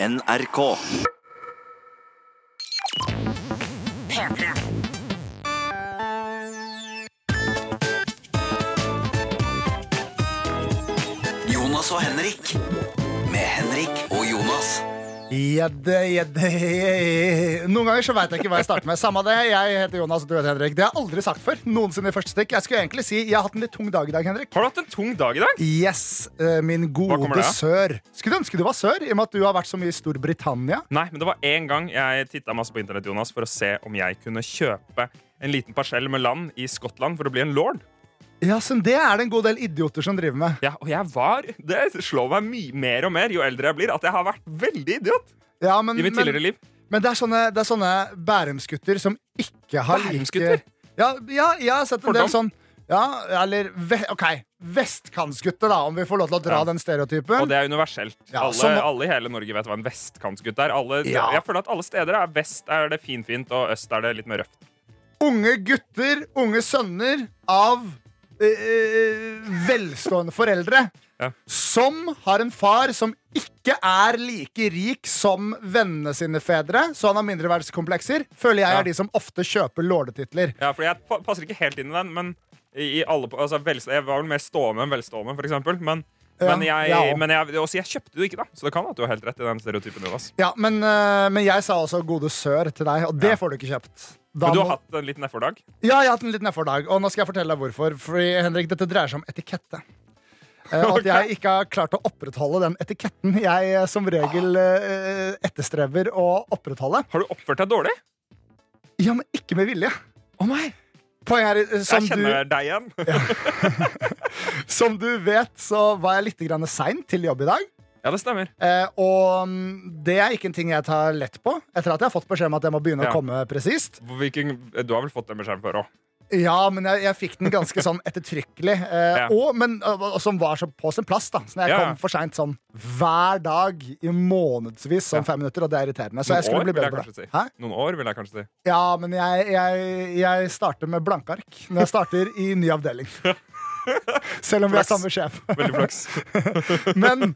NRK. P3. Jonas og Henrik. Med Henrik og Jonas. Gjedde, jedde Noen ganger så veit jeg ikke hva jeg starter med. Samme det, Jeg heter Jonas, du heter Henrik. Det har jeg aldri sagt før. Noensinne i første stikk. Jeg skulle egentlig si jeg har hatt en litt tung dag i dag, Henrik. Har du hatt en tung dag i dag? Yes, eh, min gode sør. Skulle du ønske du var sør, i og med at du har vært så mye i Storbritannia? Nei, men det var en gang jeg titta masse på internett Jonas, for å se om jeg kunne kjøpe en liten parsell med land i Skottland for å bli en lord. Ja, så Det er det en god del idioter som driver med. Ja, og jeg var Det slår meg mye mer og mer jo eldre jeg blir, at jeg har vært veldig idiot Ja, men, i mitt men, tidligere liv. men det er sånne, det er sånne Bærumsgutter som ikke har Bærumsgutter? ja, ja, jeg har sett en del sånn ja, eller ve OK. Vestkantsgutter, da, om vi får lov til å dra Ja. den stereotypen. Og det er universelt. Ja, alle, som- alle i hele Norge vet hva en vestkantsgutt er. Alle, Ja. Jeg føler at alle steder er vest er det finfint, og øst er det litt mer røft. unge gutter, unge sønner av velstående foreldre Ja. som har en far som ikke er like rik som vennene sine fedre, så han har mindreverdskomplekser, føler jeg Ja. er de som ofte kjøper lordetitler. Ja, for jeg passer ikke helt inn i den, men i, alle, altså, jeg var vel mer stående enn velstående, for eksempel. Men, men, jeg, ja, men jeg, også, jeg kjøpte det ikke, da. Så det kan at du har helt rett i den stereotypen. Jonas. Ja, men, eh, men jeg sa også 'gode sør' til deg, og det får du ikke kjøpt. Da Men du må- har hatt en liten nedfordag? Ja, jeg har hatt en liten nedfordag, og nå skal jeg fortelle deg hvorfor. Fordi, Henrik, dette dreier seg om etikette. Eh, at jeg ikke har klart å opprettholde den etiketten jeg eh, som regel etterstreber å opprettholde. Har du oppført deg dårlig? Ja, men ikke med vilje. Å nei! Poenget er, eh, som Jeg du, kjenner deg igjen. som du vet, så var jeg litt sein til jobb i dag. Ja, det stemmer. Eh, og mm, det er ikke en ting jeg tar lett på, etter at jeg har fått beskjed om at jeg må begynne Ja. å komme presist. Du har vel fått den beskjeden før òg? Ja, men jeg, jeg fikk den ganske sånn ettertrykkelig. Eh, Ja. og, men, og, og som var så på sin plass. da Så jeg Ja, kom for seint sånn hver dag i månedsvis, sånn fem minutter, og det er irriterende. Så Noen jeg skulle år, bli bedre på det. si. Noen år, vil jeg kanskje si. Ja, men jeg, jeg, jeg starter med blanke ark når jeg starter i ny avdeling. Selv om vi er samme sjef. Veldig flaks. Men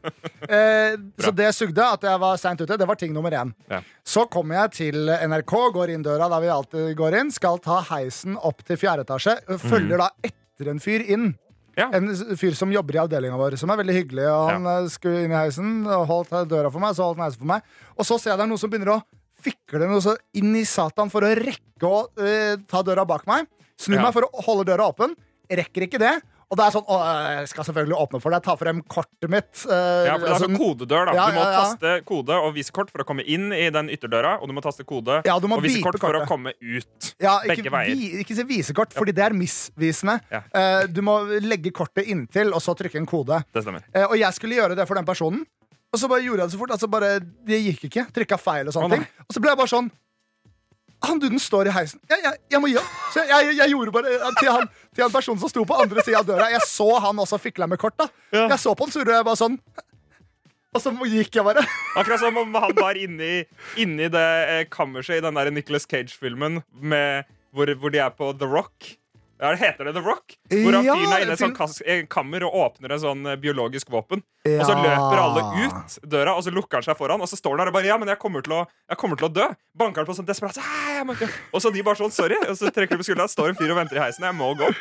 eh, Så det sugde at jeg var seint ute. Det var ting nummer én. Ja. Så kommer jeg til NRK, går inn døra der vi alltid går inn, skal ta heisen opp til fjerde etasje. Følger da etter en fyr inn. Ja. En fyr som jobber i avdelinga vår, som er veldig hyggelig. Og han ja. skulle inn i heisen holdt døra for meg, så holdt han heisen for meg. Og så ser jeg det er noen som begynner å fikle noe så inn i satan for å rekke å uh, ta døra bak meg. Snur meg for å holde døra åpen. Rekker ikke det. Og det er sånn, å, jeg skal selvfølgelig åpne for deg. Ta frem kortet mitt. eh, Ja, for det er altså kodedør, da. Ja, Du må ja, ja. taste kode og vise kort for å komme inn i den ytterdøra, og du må taste kode Ja, må og vise beepe kort for å komme ut. Ja, ikke, Begge veier. Vi, ikke si visekort, fordi det er misvisende. Ja. Eh, du må legge kortet inntil, og så trykke en kode. Det stemmer. Eh, og jeg skulle gjøre det for den personen, og så bare gjorde jeg det så fort. Altså bare, det gikk ikke. Trykka feil og sånne oh, ting. Og så ble jeg bare sånn Han duden står i heisen. Jeg, jeg, jeg må gi opp. Så jeg, jeg, gjorde bare eh, til han, til han personen som sto på andre sida av døra. Jeg så han også fikla med kort. da Ja. Jeg så på han, så gjorde jeg bare sånn. Og så gikk jeg bare. Akkurat som om han var inni, inni det eh, kammerset i den der Nicholas Cage-filmen hvor, hvor de er på The Rock. Ja, det Heter det The Rock? Hvor han Ja, fyren er inne i kas- eh, kammer og åpner en sånn eh, biologisk våpen. Og så løper alle ut døra, og så lukker han seg foran. Og så står han der og bare Ja, men jeg kommer til å, kommer til å dø. Banker han på sånn desperat. Og så de bare sånn Sorry. Og så trekker de på skuldra. Står en fyr og venter i heisen. Jeg må gå.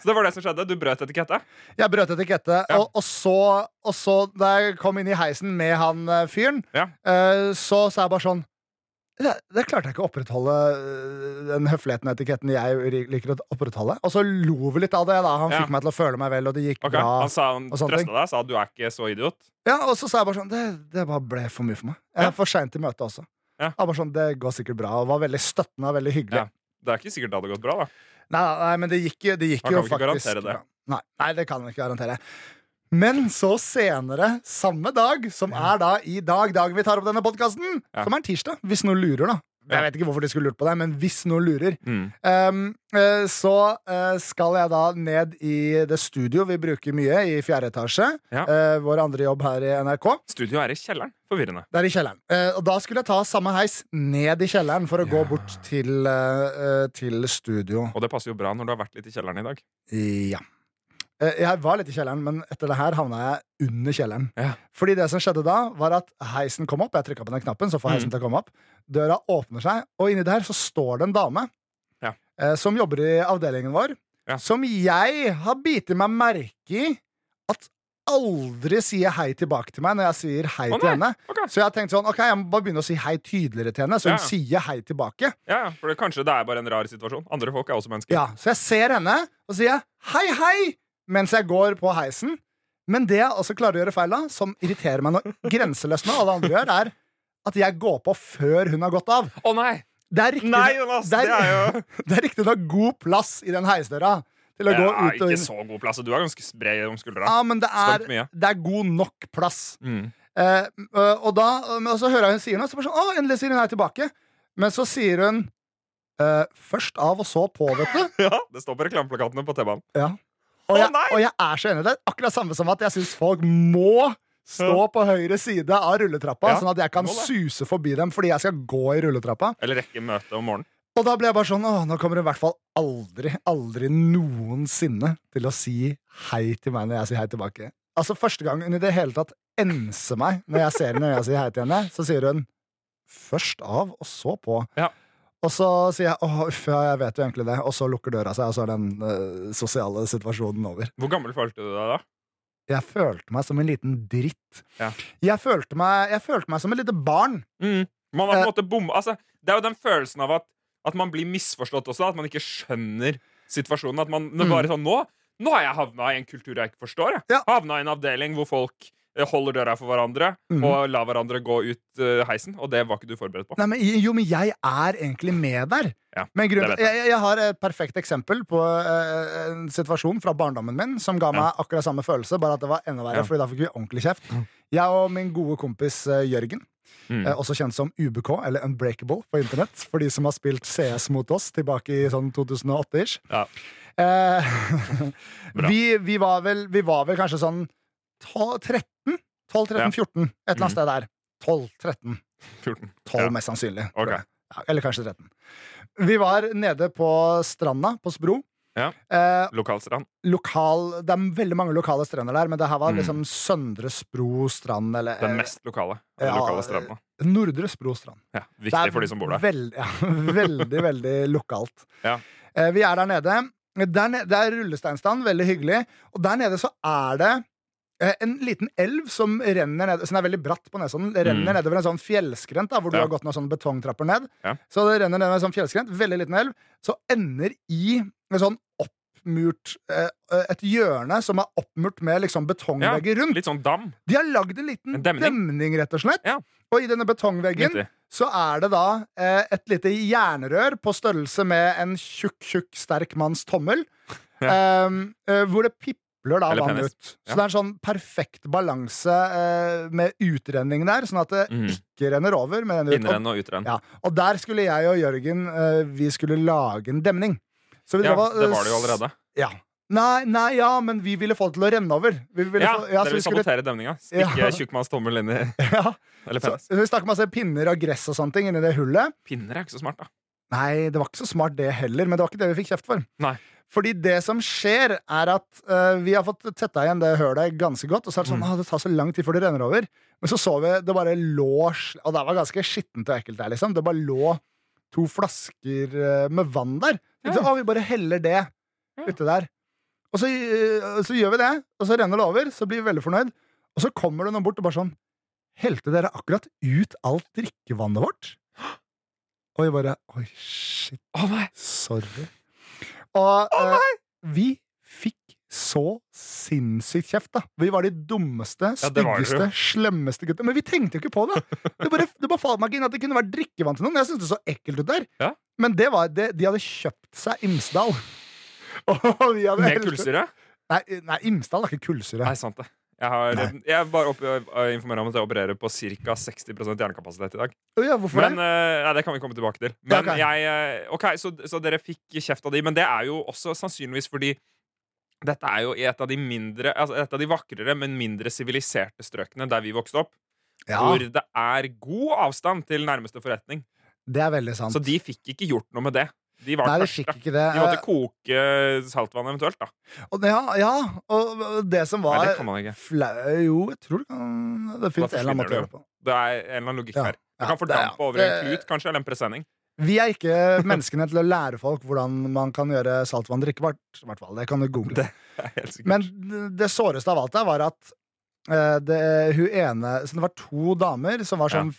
Så det var det som skjedde. Du brøt etikette. Jeg brøt etikette, Ja. og, og, så, og så da jeg kom inn i heisen med han eh, fyren, Ja. uh, så sa jeg bare sånn det, det klarte jeg ikke å opprettholde eh, den høfligheten og etiketten jeg liker å opprettholde. Og så lo vi litt av det. da Han Ja. fikk meg til å føle meg vel, og det gikk okay. bra. Han sa han trøsta deg, sa du er ikke så idiot. Ja, Og så sa jeg bare sånn Det, det bare ble for mye for meg. Jeg Ja. er for seint i møtet også. Ja. Jeg bare sånn, Det går sikkert bra. Og var veldig støttende og veldig hyggelig. Ja. Det er ikke sikkert det hadde gått bra, da. Nei, nei, men det gikk, det gikk jo kan ikke faktisk garantere det. bra. Nei, nei, det kan jeg ikke garantere. Men så senere, samme dag, som er da i dag, dagen vi tar opp denne podkasten, Ja. som er tirsdag, hvis noen lurer, da. Jeg vet ikke hvorfor de skulle lurt på det, men hvis noen lurer, Mm. um, så eh, skal jeg da ned i det studio vi bruker mye i fjerde etasje. Ja. Uh, vår andre jobb her i NRK. Studio er i kjelleren. Forvirrende. Det er i kjelleren. Og da skulle jeg ta samme heis ned i kjelleren for å gå bort til, til studio. Og det passer jo bra når du har vært litt i kjelleren i dag. Ja. Eh, Jeg var litt i kjelleren, men etter det her havna jeg under kjelleren. Ja. Fordi det som skjedde da, var at heisen kom opp. Jeg trykka på den knappen, så får heisen Mm. til å komme opp. Døra åpner seg, og inni der så står det en dame Ja. eh, som jobber i avdelingen vår, Ja. som jeg har bitt meg merke i at aldri sier hei tilbake til meg når jeg sier hei oh, til henne. Okay. Så jeg har tenkt sånn, ok, jeg må bare begynne å si hei tydeligere til henne, så hun Ja. sier hei tilbake. Ja, ja, for det, kanskje det er bare en rar situasjon. Andre folk er også mennesker. Ja, Så jeg ser henne, og sier hei, hei, mens jeg går på heisen. Men det jeg også klarer å gjøre feil av, som irriterer meg noe grenseløst med alle andre gjør, er at jeg går på før hun har gått av. Å riktig, Nei, Jonas! det er, jo det riktig nok god plass i den heisdøra til å gå ut og Ikke så god plass. Du er ganske bred om skuldra. Ja, men det er, det er god nok plass. Mm. Eh, og, da, og så hører jeg hun sier noe, så bare sånn, å, endelig sier hun er tilbake. Men så sier hun eh, først av og så på, vet du. Ja, Det står på reklameplakatene på T-banen. Ja. Og, jeg, oh, og jeg er så enig. Det er akkurat samme som at jeg syns folk må stå på høyre side av rulletrappa, Ja, sånn at jeg kan suse forbi dem fordi jeg skal gå i rulletrappa. Eller rekke møte om morgenen. Og da ble jeg bare sånn Å, nå kommer hun i hvert fall aldri, aldri noensinne til å si hei til meg når jeg sier hei tilbake. Altså Første gang hun i det hele tatt enser meg når jeg ser henne når jeg sier hei til henne, så sier hun først av og så på. Ja. Og så sier jeg åh, uff, ja, jeg vet jo egentlig det, og så lukker døra seg, og så er den uh, sosiale situasjonen over. Hvor gammel følte du deg da? Jeg følte meg som en liten dritt. Ja. Jeg, følte meg, jeg følte meg som et lite barn. Mm. Man har på Eh. en måte bomma altså, Det er jo den følelsen av at, at man blir misforstått også. At man ikke skjønner situasjonen. At man er bare sånn Nå, nå har jeg havna i en kultur jeg ikke forstår. Jeg. Mm. Ja. Havna i en avdeling hvor folk eh, holder døra for hverandre mm. og lar hverandre gå ut eh, heisen. Og det var ikke du forberedt på. Nei, men, jo, men jeg er egentlig med der. Ja, men grunn, jeg. Jeg, jeg har et perfekt eksempel på uh, en situasjon fra barndommen min som ga meg akkurat samme følelse, bare at det var enda verre, Ja. Fordi da fikk vi ordentlig kjeft. Jeg og min gode kompis uh, Jørgen, Mm. eh, også kjent som UBK, eller Unbreakable på internett, for de som har spilt CS mot oss tilbake i sånn 2008-ish. Ja. Eh, vi, vi, vi var vel kanskje sånn 12, 13? 12, 13, Ja. 14. Et eller annet Mm. sted der. 12, 13. 14. 12 Ja. mest sannsynlig. Ok. Ja, eller kanskje 13. Vi var nede på stranda på Spro. Ja. Eh, Lokalstrand. lokal, det er veldig mange lokale strender der, men det her var Mm. liksom Søndre Spro strand, eller Den mest lokale. ja, lokale strandene. Nordre Spro strand. Ja, viktig for de som bor der. Veld, ja, veldig, veldig lokalt. Ja. Eh, vi er der nede. Der det er rullesteinstand, veldig hyggelig. Og der nede så er det en liten elv som renner ned Som er veldig bratt på Nesodden. Renner Mm. nedover en sånn fjellskrent, da, hvor du har gått noen sånne betongtrapper ned. Ja. Så det renner ned en sånn fjellskrent, veldig liten elv, så ender i en sånn oppmurt eh, Et hjørne som er oppmurt med liksom betongvegger rundt. Litt sånn dam. De har lagd en liten En demning. demning, rett og slett. Ja. Og i denne betongveggen så er det da eh, et lite jernrør på størrelse med en tjukk, tjukk, sterk manns tommel. ehm, eh, hvor det pipler da vann ut. Så det er en sånn perfekt balanse eh, med utrenning der, sånn at det Mm. ikke renner over. Men Innrenn og utrenn. ja, og der skulle jeg og Jørgen eh, Vi skulle lage en demning. Så vi Ja, drev det eh, var det jo allerede. Ja. Nei, nei, ja, men vi ville få det til å renne over. Vi ville Ja, få, ja, Dere vi vil skulle, sabotere demninga. Stikke Ja. tjukkmanns tommel inn i ja, Eller så, penis. så vi stakk masse pinner og gress og sånne ting inni det hullet. Pinner er ikke så smart, da. Nei, det var ikke så smart det heller, men det var ikke det vi fikk kjeft for. Nei. Fordi det som skjer, er at uh, vi har fått tetta igjen det hølet ganske godt. Og så er det sånn, Mm. «Åh, det tar så lang tid før det renner over. Men så så vi det bare lå Og det var ganske skittent og ekkelt der, liksom. Det bare lå to flasker uh, med vann der. Ja. Så, vi bare heller det Ja. uti der. Og så, uh, så gjør vi det, og så renner det over. Så blir vi veldig fornøyd. Og så kommer det noen bort og bare sånn Helte dere akkurat ut alt drikkevannet vårt? Og vi bare Oi, shit. Oh, nei! Sorry. Og eh, vi fikk så sinnssykt kjeft, da. Vi var de dummeste, Ja, styggeste, slemmeste gutta. Men vi tenkte jo ikke på det. Det bare, det bare falt meg ikke inn at det kunne vært drikkevann til noen. Jeg syntes det så ekkelt ut der. Ja. Men det var det, de hadde kjøpt seg Imsdal. Og vi hadde Med kullsyre? Nei, nei, Imsdal er ikke kullsyre. Nei, sant det. Jeg, har, jeg er bare opp, øh, informerer om at jeg opererer på ca. 60 hjernekapasitet i dag. Oh ja, hvorfor Men det? øh, nei, Det kan vi komme tilbake til. Men Ja, ok. jeg, ok, så, så dere fikk kjeft av de, men det er jo også sannsynligvis fordi dette er jo et av de mindre Altså et av de vakrere, men mindre siviliserte strøkene der vi vokste opp. Ja, Hvor det er god avstand til nærmeste forretning. det er veldig sant. Så de fikk ikke gjort noe med det. De var Nei, vi fikk ikke det. De måtte koke saltvann eventuelt, da. Og, ja, ja, og det som Nei, var det kan man ikke. flau Jo, jeg tror det kan Det fins en eller annen måte å gjøre det på. Det er en eller annen logikk Ja. her. Ja, kan fordampe over en klut, kanskje, eller en presenning. Vi er ikke menneskene til å lære folk hvordan man kan gjøre saltvann drikkbart. i hvert fall. Det kan du google. Det. Men det såreste av alt der var at eh, det, hun ene Så det var to damer som var sånn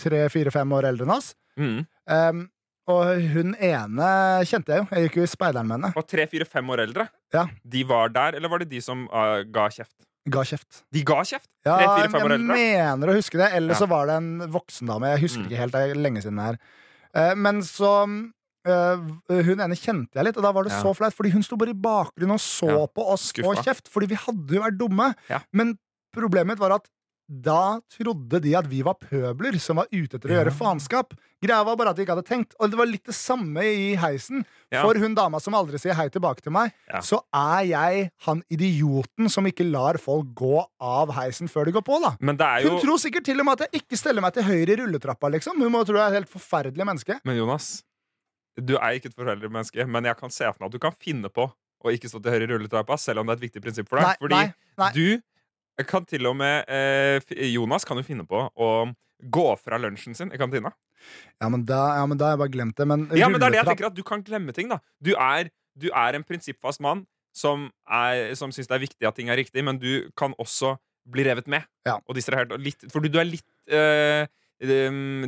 tre-fire-fem år eldre enn oss. mm. Um, og hun ene kjente jeg jo. Jeg gikk jo i speideren med henne. Og tre, fire, fem år eldre, Ja. de var der, eller var det de som uh, ga kjeft? Ga kjeft. De ga kjeft? Ja, Tre, fire, fem år jeg mener å huske det. Eller Ja. så var det en voksendame. Jeg husker Mm. ikke helt. Det er lenge siden det her. Uh, men så Uh, Hun ene kjente jeg litt, og da var det Ja. så flaut. Fordi hun sto bare i bakgrunnen og så Ja. på oss Skuffa. og kjeft. Fordi vi hadde jo vært dumme. Ja. Men problemet mitt var at da trodde de at vi var pøbler som var ute etter å Ja. gjøre faenskap. Greia var bare at de ikke hadde tenkt. Og det var litt det samme i heisen. Ja. For hun dama som aldri sier hei tilbake til meg, Ja. så er jeg han idioten som ikke lar folk gå av heisen før de går på, da. Men det jo Hun tror sikkert til og med at jeg ikke steller meg til høyre i rulletrappa. liksom Hun må tro jeg er et helt forferdelig menneske. Men Jonas, du er ikke et forferdelig menneske, men jeg kan se for meg at du kan finne på å ikke stå til høyre i rulletrappa, selv om det er et viktig prinsipp for deg. Nei, Fordi nei, nei. du kan til og med eh, Jonas kan jo finne på å gå fra lunsjen sin i kantina. Ja, men da, ja, men da har jeg bare glemt det. Men, Ja, men det er det jeg tenker at Du kan glemme ting. da Du er, du er en prinsippfast mann som, er, som syns det er viktig at ting er riktig, men du kan også bli revet med. Ja. Og distrahert. Og litt, fordi du er litt uh,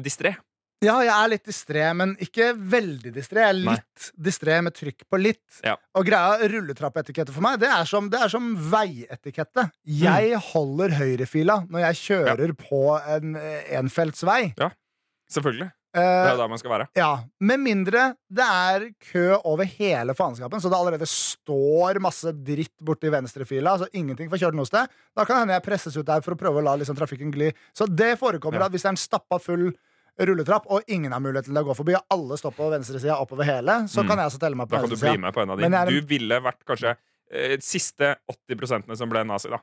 distré. Ja, jeg er litt distré, men ikke veldig distré. Jeg er litt distré med trykk på litt. Ja. Og greia rulletrappetikette for meg, det er som, det er som veietikette. Jeg Mm. holder høyrefila når jeg kjører på en enfeltsvei. Selvfølgelig. Det Eh, er jo der man skal være. Ja, Med mindre det er kø over hele faenskapen, så det allerede står masse dritt borti venstrefila. så ingenting får kjørt noe sted. Da kan hende jeg presses ut der for å prøve å la liksom, trafikken gli. Så det forekommer Ja. at hvis det er en stappa full rulletrapp, og ingen har mulighet til å gå forbi, og alle står på venstresida oppover hele, så Mm. kan jeg også telle meg på venstresida. du med Du ville vært kanskje eh, siste 80% som ble nazi, da.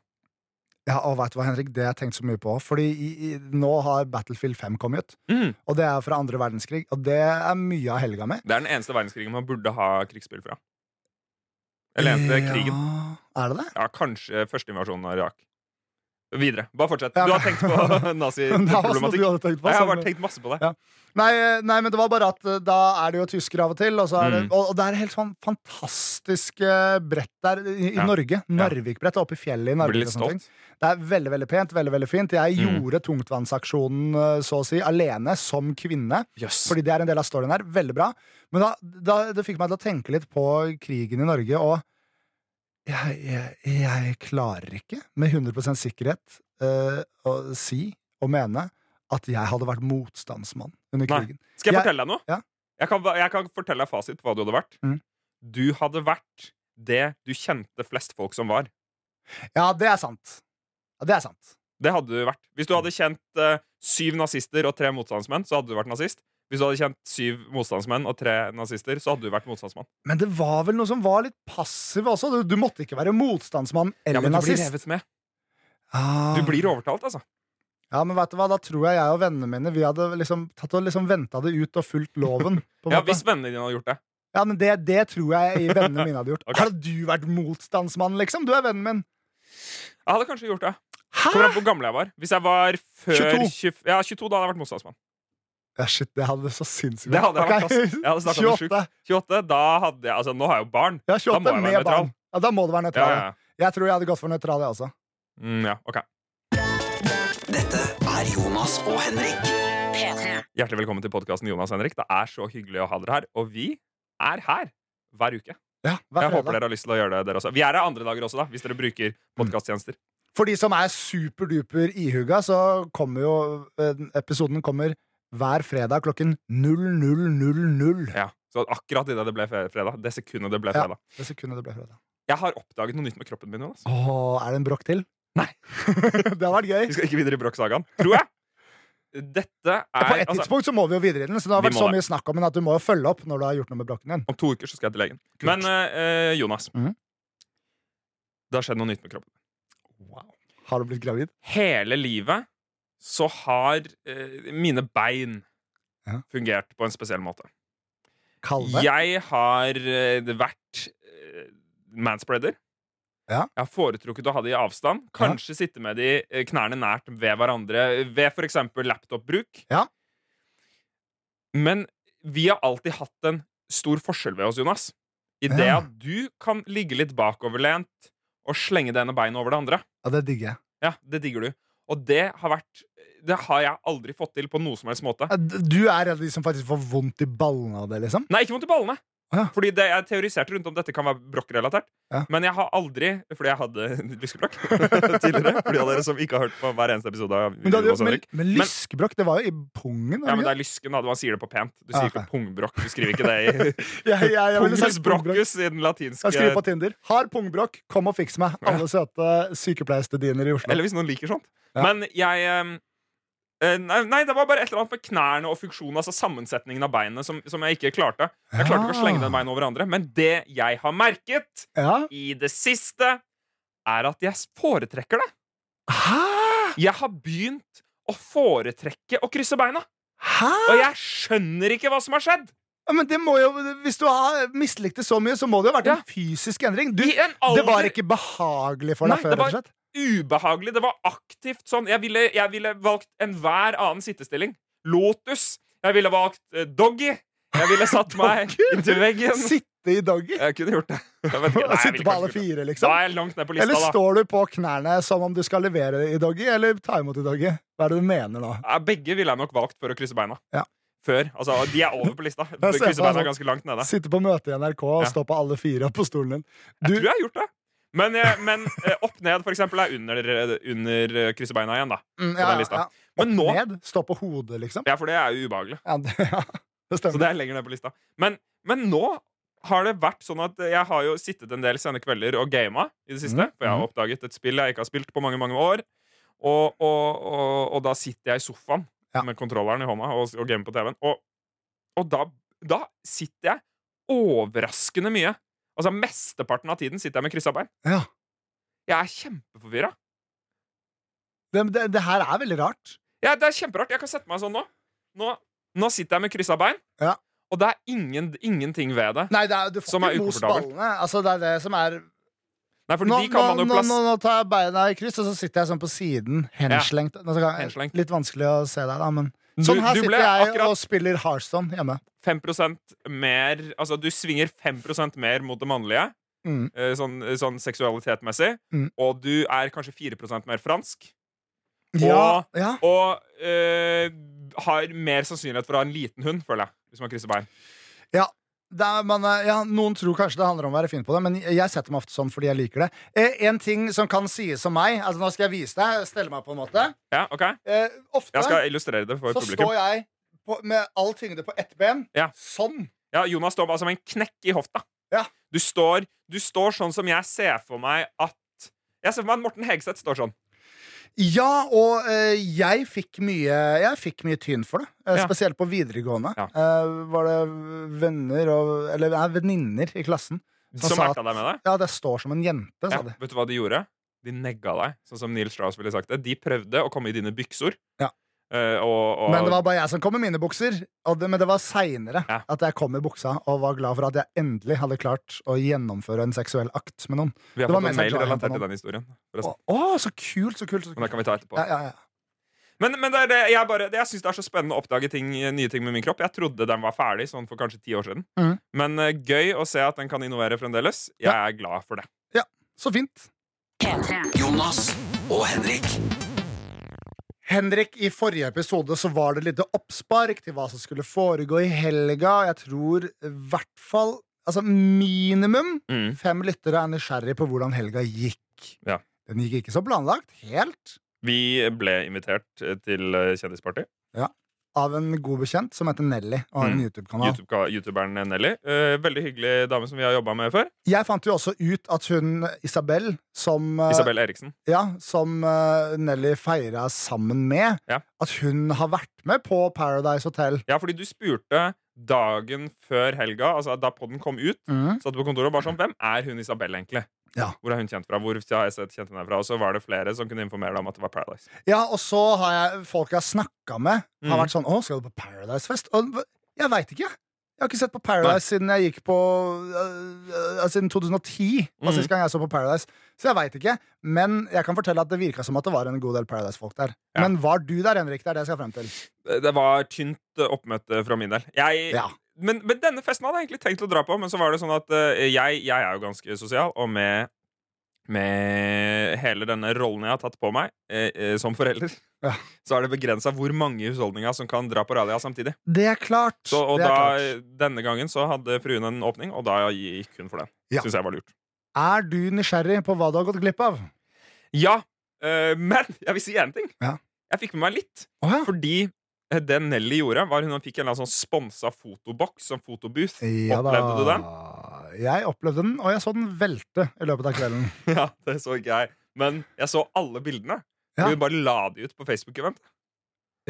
Ja, og vet du hva, Henrik, det har jeg tenkt så mye på. Fordi i, i, nå har Battlefield 5 kommet ut, Mm. og det er fra andre verdenskrig. Og det er mye av helga mi. Det er den eneste verdenskrigen man burde ha krigsspill fra. Eller eneste krigen. Er det det? Ja, kanskje første invasjonen av Irak. Videre. Bare fortsett. Du har tenkt på naziproblematikk. Jeg har bare tenkt masse på det. Ja. Nei, eh, nei, men det var bare at eh, da er det jo tyskere av og til, og, så er det, Mm. og, og det er helt sånn fantastisk eh, brett der i, Ja. Norge. Narvikbrett oppe i fjellet i Narvik. Det er veldig veldig pent. veldig, veldig fint Jeg Mm. gjorde tungtvannsaksjonen så å si alene, som kvinne. Yes. Fordi det er en del av storyen her. Veldig bra. Men da, da, det fikk meg til å tenke litt på krigen i Norge, og jeg, jeg, jeg klarer ikke med 100 sikkerhet uh, å si og mene at jeg hadde vært motstandsmann under Nei. krigen. Skal jeg Jeg- fortelle deg noe? Ja. Jeg, kan, jeg kan fortelle deg fasit på hva du hadde vært. Mm. Du hadde vært det du kjente flest folk som var. Ja, det er sant. Ja, det er sant. Det hadde du vært. Hvis du hadde kjent uh, syv nazister og tre motstandsmenn, så hadde du vært nazist. Hvis du hadde kjent syv motstandsmenn og tre nazister, så hadde du vært motstandsmann. Men det var vel noe som var litt passiv også. Du, du måtte ikke være motstandsmann Ja, men du blir revet med. Ah. Du blir overtalt, altså. Ja, men vet du hva, Da tror jeg jeg og vennene mine Vi hadde liksom tatt og liksom venta det ut og fulgt loven. På Ja, måte. Hvis vennene dine hadde gjort det. ja, men det, det tror jeg vennene mine hadde gjort. okay. Hadde du vært motstandsmann, liksom? Du er vennen min. Jeg hadde kanskje gjort det. Hæ?! Hvor gammel jeg var. Hvis jeg var før 22. 20, ja, 22, da hadde jeg vært motstandsmann. Ja, shit, det hadde så sinnssykt Det hadde jeg vært, Ok, ass. Jeg hadde 28. 28, da hadde jeg Altså, nå har jeg jo barn. Ja, Da 28 må jeg være nøytral. Ja, da må du være nøytral. ja, ja. Jeg tror jeg hadde gått for nøytral, jeg også. Mm, ja, ok Dette er Jonas og Henrik. P3. Hjertelig velkommen til podkasten Jonas og Henrik. Det er så hyggelig å ha dere her. Og vi er her hver uke. Ja, hver Jeg håper dere har lyst til å gjøre det, dere også. Vi er her andre dager også, da, hvis dere bruker podkasttjenester. For de som er superduper ihuga, så kommer jo eh, episoden kommer hver fredag klokken 00.00. Ja. Så akkurat idet det ble fredag, det sekundet det ble fredag. Ja. Det sekundet det ble fredag. Jeg har oppdaget noe nytt med kroppen min. Jonas. Åh, er det en brokk til? Nei. det har vært gøy. Vi skal ikke videre i Broch-sagaen, tror jeg. Dette er På et altså, tidspunkt så må vi jo videre i den, så det har vært så det. mye snakk om den at du må jo følge opp når du har gjort noe med brokken din. Om to uker så skal jeg til legen. Kult. Men uh, Jonas, Mhm. det har skjedd noe nytt med kroppen. Wow. Har du blitt gravid? Hele livet så har eh, mine bein Ja. fungert på en spesiell måte. Kalve? Jeg har eh, vært eh, manspreader. Ja. Jeg har foretrukket å ha det i avstand. Kanskje sitte med de eh, knærne nært ved hverandre ved f.eks. laptopbruk. Ja. Men vi har alltid hatt en stor forskjell ved oss, Jonas. I det Ja. at du kan ligge litt bakoverlent og slenge det ene beinet over det andre. Ja, det digger jeg. Ja, Det digger du. Og det har vært Det har jeg aldri fått til på noe som helst måte. Du er en av de som faktisk får vondt i ballene av det, liksom? Nei, ikke vondt i ballene. Ja. Fordi det, Jeg teoriserte rundt om dette kan være brokkrelatert. Ja. Men jeg har aldri Fordi jeg hadde lyskebrokk tidligere. For de av dere som ikke har hørt på hver eneste episode av Men, hadde, men, men lyskebrokk, det var jo i pungen. Ja, men det er lysken, da. Man sier det på pent. Du Ja, sier ok. ikke pungbrokk. Du skriver ikke det i ja, jeg, jeg, pungus brokkus i den latinske Jeg skriver på Tinder. Har pungbrokk, kom og fiks meg. Alle søte sykepleierstudiner i Oslo. Eller hvis noen liker sånt. Ja. Men jeg ehm, eh, nei, nei, det var bare et eller annet med knærne og funksjonen, altså sammensetningen av beinene, som, som jeg ikke klarte. Jeg klarte ikke å slenge den beina over hverandre. Men det jeg har merket Ja. i det siste, er at jeg foretrekker det. Hæ? Jeg har begynt å foretrekke å krysse beina. Hæ? Og jeg skjønner ikke hva som har skjedd. Ja, men det må jo, Hvis du har mislikt det så mye, så må det jo ha vært Ja. en fysisk endring. Du, en alder det var ikke behagelig for deg Nei, før? det var-? Ubehagelig. Det var aktivt sånn. Jeg ville, jeg ville valgt enhver annen sittestilling. Lotus. Jeg ville valgt eh, doggy. Jeg ville satt meg inntil veggen. Sitte i doggy? Jeg kunne gjort det. Jeg vet ikke. Nei, jeg Sitte ville på kanskje alle gjort det. fire, Da liksom? er jeg langt ned på lista, Eller da. står du på knærne som om du skal levere i doggy, eller ta imot i doggy? Hva er det du mener nå? Ja, Begge ville jeg nok valgt for å krysse beina. Ja. Før. Altså, de er over på lista. ser Krysse beina sånn. er ganske langt nede. Sitte på møte i NRK og Ja. stå på alle fire på stolen din. Jeg Du, tror jeg har gjort det. Men, men eh, opp ned, for eksempel, er under, under kryssebeina igjen, da. mm, på den lista. Men nå Ned? Stå på hodet, liksom? Ja, for det er jo ubehagelig. Ja, det, ja, det Så det er lenger ned på lista. Men, men nå har det vært sånn at jeg har jo sittet en del sene kvelder og gama i det siste. Mm. For jeg har mhm. oppdaget et spill jeg ikke har spilt på mange mange år. Og, og, og, og da sitter jeg i sofaen Ja. med kontrolleren i hånda og, gamer på TV-en. Og da, da sitter jeg overraskende mye. Altså Mesteparten av tiden sitter jeg med kryssa bein. Ja. Jeg er kjempeforvirra. Det, det, det her er veldig rart. Ja, det er kjemperart. Jeg kan sette meg sånn nå. Nå, nå sitter jeg med kryssa bein, Ja. og det er ingen, ingenting ved det. Nei, det er, du får Som er ukomfortabelt. Altså, det er det som er Nei, for nå, nå, nå, nå, tar jeg beina i kryss, og så sitter jeg sånn på siden, henslengt. Ja. Henslengt. Litt vanskelig å se deg, da, men Sånn her du sitter jeg akkurat- og spiller Hearthstone hjemme. 5 mer Altså, du svinger 5% mer mot det mannlige, Mm. eh, sånn, sånn seksualitetmessig, Mm. og du er kanskje 4% mer fransk, Ja, ja. og øh, har mer sannsynlighet for å ha en liten hund, føler jeg, hvis man krysser bein. Det er, man, er- ja, noen tror kanskje det handler om å være fin på det, men jeg setter meg ofte sånn fordi jeg liker det. Eh, en ting som kan sies om meg altså Nå skal jeg vise deg, stelle meg på en måte. Ja, ok? Eh, ofte Jeg skal illustrere det for så publikum. står jeg på, med all tyngde på ett ben. Ja. Sånn. Ja, Jonas står bare som en knekk i hofta. Ja. Du, står, du står sånn som jeg ser for meg at Jeg ser for meg at Morten Hegseth står sånn. Ja, og eh, jeg fikk mye Jeg fikk mye tyn for det. eh, Ja. Spesielt på videregående. Ja. Eh, var det venner og Eller nei, venninner i klassen. Som sa merka deg med det. Ja, det står som en jente, sa Ja, de. vet du hva de gjorde? De negga deg, sånn som Neil Strauss ville sagt det. De prøvde å komme i dine byksor. Ja. Eh, og, og, Men det var bare jeg som kom med mine bukser. Og det, men det var seinere Ja. at jeg kom i buksa og var glad for at jeg endelig hadde klart å gjennomføre en seksuell akt med noen. vi har det fått en mail relatert til den historien. Å, å, så kult, så kult. Så Men det kan vi ta etterpå. Ja, ja, ja. Men, men det er det, jeg, bare, det, jeg syns det er så spennende å oppdage ting, nye ting med min kropp. Jeg trodde den var ferdig sånn for kanskje ti år siden. Mm. Men uh, gøy å se at den kan innovere fremdeles. Jeg er glad for det. Så fint. P3. Jonas og Henrik. Henrik, i forrige episode så var det litt oppspark til hva som skulle foregå i helga. Jeg tror i hvert fall Altså minimum Mm. fem lyttere er nysgjerrig på hvordan helga gikk. Ja. Den gikk ikke så planlagt. Helt. Vi ble invitert til kjendisparty. kjendisparty. Av en god bekjent som heter Nelly og har en Mm. YouTube-kanal. YouTube Youtuberen Nelly. Uh, veldig hyggelig dame som vi har jobba med før. Jeg fant jo også ut at hun Isabel, som, uh, Isabel Eriksen. ja, som uh, Nelly feira sammen med, Ja. at hun har vært med på Paradise Hotel. Ja, fordi du spurte dagen før helga, altså da podden kom ut, Mm. satt på kontoret og bare sånn Hvem er hun Isabel egentlig? Ja. Hvor er hun kjent fra? Hvor har jeg sett kjent henne fra? Og så var det flere som kunne informere deg om at det var Paradise. Ja, og så har jeg folk jeg har snakka med, har Mm. vært sånn 'Å, skal du på Paradise-fest?' Og jeg veit ikke. Jeg har ikke sett på Paradise siden jeg gikk på uh, Siden 2010 var Mm. sist gang jeg så på Paradise. Så jeg veit ikke. Men jeg kan fortelle at det virka som at det var en god del Paradise-folk der. Ja. Men var du der, Henrik? Det er det jeg skal frem til. Det var tynt oppmøte fra min del. Jeg, Ja. Men, men denne festen hadde jeg egentlig tenkt å dra på, men så var det sånn at uh, jeg, jeg er jo ganske sosial, og med, med hele denne rollen jeg har tatt på meg uh, uh, som forelder, Ja. så er det begrensa hvor mange i husholdninga som kan dra på Ralia samtidig. Det er klart. Så, og er, da, klart. denne gangen så hadde fruen en åpning, og da gikk hun for den. Ja. Syns jeg var lurt. er du nysgjerrig på hva du har gått glipp av? Ja, men jeg vil si én ting. Ja. Jeg fikk med meg litt. Oh, ja. Fordi det Nelly gjorde, var hun fikk en sånn sponsa fotoboks, som fotobooth. Ja. Opplevde du den? Jeg opplevde den, og jeg så den velte i løpet av kvelden. Ja, det så ikke jeg. Men jeg så alle bildene. Ja. Hun bare la de ut på Facebook-event.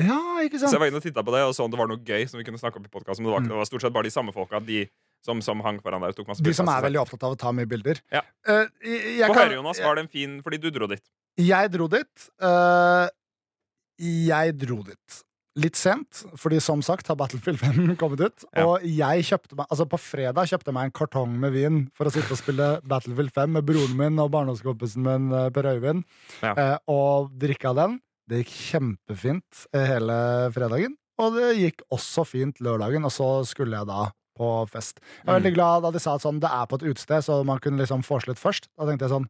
Ja, ikke sant Så jeg var inne og titta på det og så om det var noe gøy som vi kunne snakke om i podcasten, Men det var, Mm. det var stort sett bare de samme folka de som, som hang foran der og tok masse De bilder. som er veldig opptatt av å ta mye bilder. Ja. Uh, jeg, Få kan- høre, Jonas, var det en fin Fordi du dro dit. jeg dro dit. Uh, jeg dro dit litt sent, fordi som sagt har Battlefield 5 kommet ut. Ja. Og jeg kjøpte meg, altså på fredag kjøpte jeg meg en kartong med vin for å sitte og spille Battlefield 5 med broren min og barndomskompisen min eh, Per Øyvind. Ja. eh, og drikke av den. Det gikk kjempefint eh, hele fredagen. Og det gikk også fint lørdagen, og så skulle jeg da på fest. Jeg var Mm. veldig glad da de sa at sånn, det er på et utested, så man kunne liksom vorse litt først. Da tenkte jeg sånn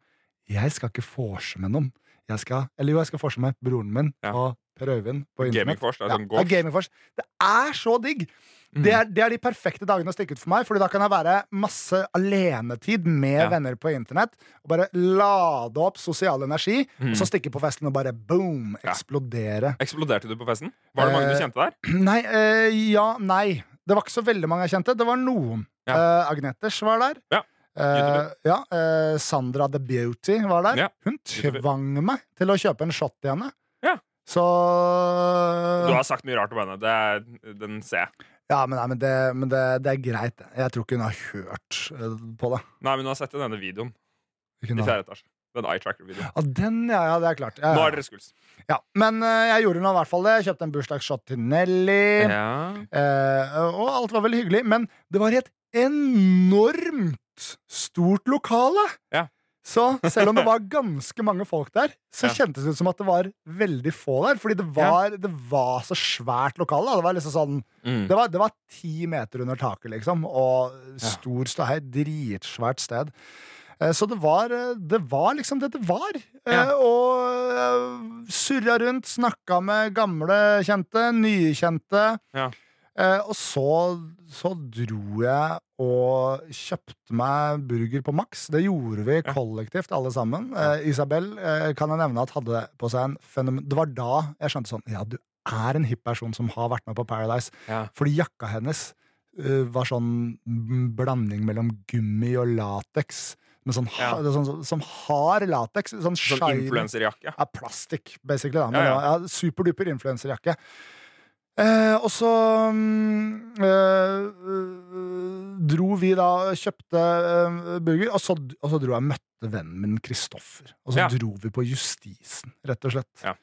Jeg skal ikke forse med noen. Jeg skal, eller jo, jeg skal forse med broren min Ja. og Per Øyvind på internett. Gamingforce. Det er Ja, sånn ja, gårds. Gamingforce. Det er så digg! Mm. Det, er, det er de perfekte dagene å stikke ut for meg, Fordi da kan jeg være masse alenetid med Ja. venner på internett. Og bare lade opp sosial energi, Mm. og så stikke på festen og bare boom! Ja. Eksplodere. Eksploderte du på festen? Var det mange du Eh, kjente der? Nei, eh, ja, nei. Det var ikke så veldig mange jeg kjente. Det var noen. Ja. Eh, Agneters var der. Ja. Uh, ja, uh, Sandra the Beauty var der. Ja. Hun tvang meg til å kjøpe en shot til henne. Så Du har sagt mye rart om henne. Det den ser jeg. Ja, men, nei, men, det, men det, det er greit. Jeg tror ikke hun har hørt eh, på det. Nei, men hun har sett denne videoen Hvilken i fjerde etasje. Den eye tracker-videoen. Ja, den, ja, ja, det er klart. Ja, Nå ja. er dere skuls. Ja, men uh, jeg gjorde nå i hvert fall det. Jeg kjøpte en bursdagsshot til Nelly. Ja. Eh, og alt var veldig hyggelig, men det var i et enormt stort lokale. Ja. Så selv om det var ganske mange folk der, så Ja. kjentes det ut som at det var veldig få der. Fordi det var, det var så svært lokale. Det var liksom sånn Mm. det var, det var ti meter under taket, liksom. Og stor ståhei. Dritsvært sted. Eh, Så det var, eh, det var liksom det det var. Eh, Ja. Og surra rundt, snakka med gamle kjente, nye kjente. Ja. Eh, Og så, så dro jeg og kjøpte meg burger på Max. Det gjorde vi kollektivt, alle sammen. Eh, Isabel eh, kan jeg nevne at hadde på seg en fenomen... Det var da jeg skjønte sånn Ja, du er en hipp person som har vært med på Paradise. Ja. Fordi jakka hennes eh, var sånn blanding mellom gummi og lateks. Med sånn, Ja. sånn, som har lateks. Sånn, Sånn influenserjakke. Ja, plastikk, basically. Da. Men ja, ja. ja, superduper influenserjakke. Eh, og så mm, eh, dro vi da kjøpte eh, burger, og så, og så dro jeg og møtte vennen min Kristoffer. Og så Ja. dro vi på Justisen, rett og slett. Ja.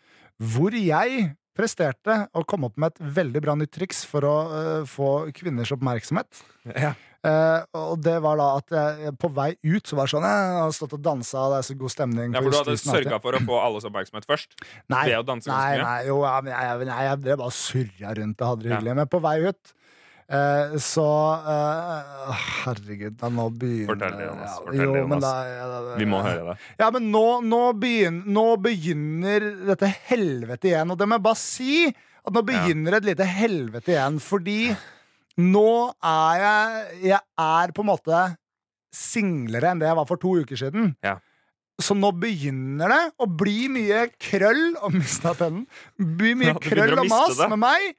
Hvor jeg presterte å komme opp med et veldig bra nytt triks for å eh, få kvinners oppmerksomhet. Ja. Eh, og det var da at jeg på vei ut så var det sånn Jeg har stått og dansa, det er så god stemning. Ja, for du hadde sørga for å få alles oppmerksomhet først. Nei, ved å danse nei, nei, jo, ja, men jeg, jeg, nei, jeg drev bare og surra rundt og hadde det Ja. hyggelig. Men på vei ut uh, så uh, Herregud, da nå begynner Fortell det, Jonas. Fortell jo, det, Jonas. da- ja, da- Vi må høre det. Ja, men nå, nå, begynner, nå begynner dette helvete igjen. Og det må jeg bare si, at nå begynner et lite helvete igjen. Fordi nå er jeg Jeg er på en måte singlere enn det jeg var for to uker siden. Ja. Så nå begynner det å bli mye krøll Og mista pennen. Bli mye Ja, krøll og mas med meg.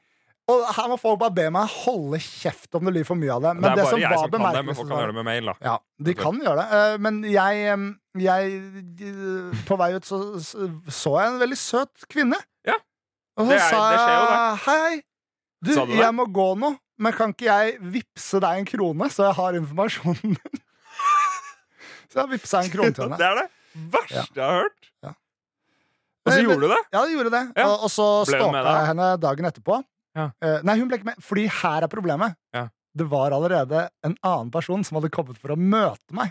Og her må folk bare be meg holde kjeft om det blir for mye av det. Men det er det, bare som jeg var som kan det, men folk kan gjøre det med mail. da ja, de kan gjøre det. Eh, Men jeg, jeg På vei ut så så jeg en veldig søt kvinne. Ja. Og så Det sa jeg hei, du, du jeg må gå nå, men kan ikke jeg vippse deg en krone, så jeg har informasjonen din? så jeg vippsa en krone til henne. Det er det verste jeg har hørt. Ja. Og så Eh, gjorde du det? Ja, gjorde det. Ja. Og, og så stalka jeg henne dagen etterpå. Ja. Uh, nei, hun ble ikke med, fordi her er problemet. Ja. det var allerede en annen person som hadde kommet for å møte meg.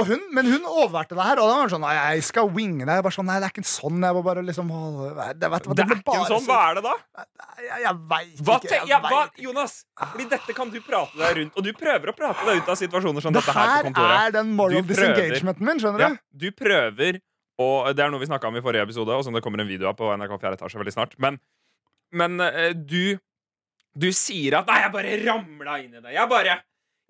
Og hun, men hun overværte det her, og da var sånn Nei, jeg skal winge deg. Jeg bare sånn, Nei, det er ikke sånn. Jeg var bare liksom det, vet, det, hva, Det er ikke en sånn. Hva er det da? Jeg, jeg veit ikke. Jeg ja, hva. Jonas, fordi dette kan du prate deg rundt. Og du prøver å prate deg ut av situasjoner som Det dette her på kontoret. er den moral disengagementen min, skjønner Ja, du? du prøver Og det er noe vi snakka om i forrige episode, og som det kommer en video av på NRK 4 etasje veldig snart. Men, men eh, du Du sier at 'nei, jeg bare ramla inn i det'. Jeg bare,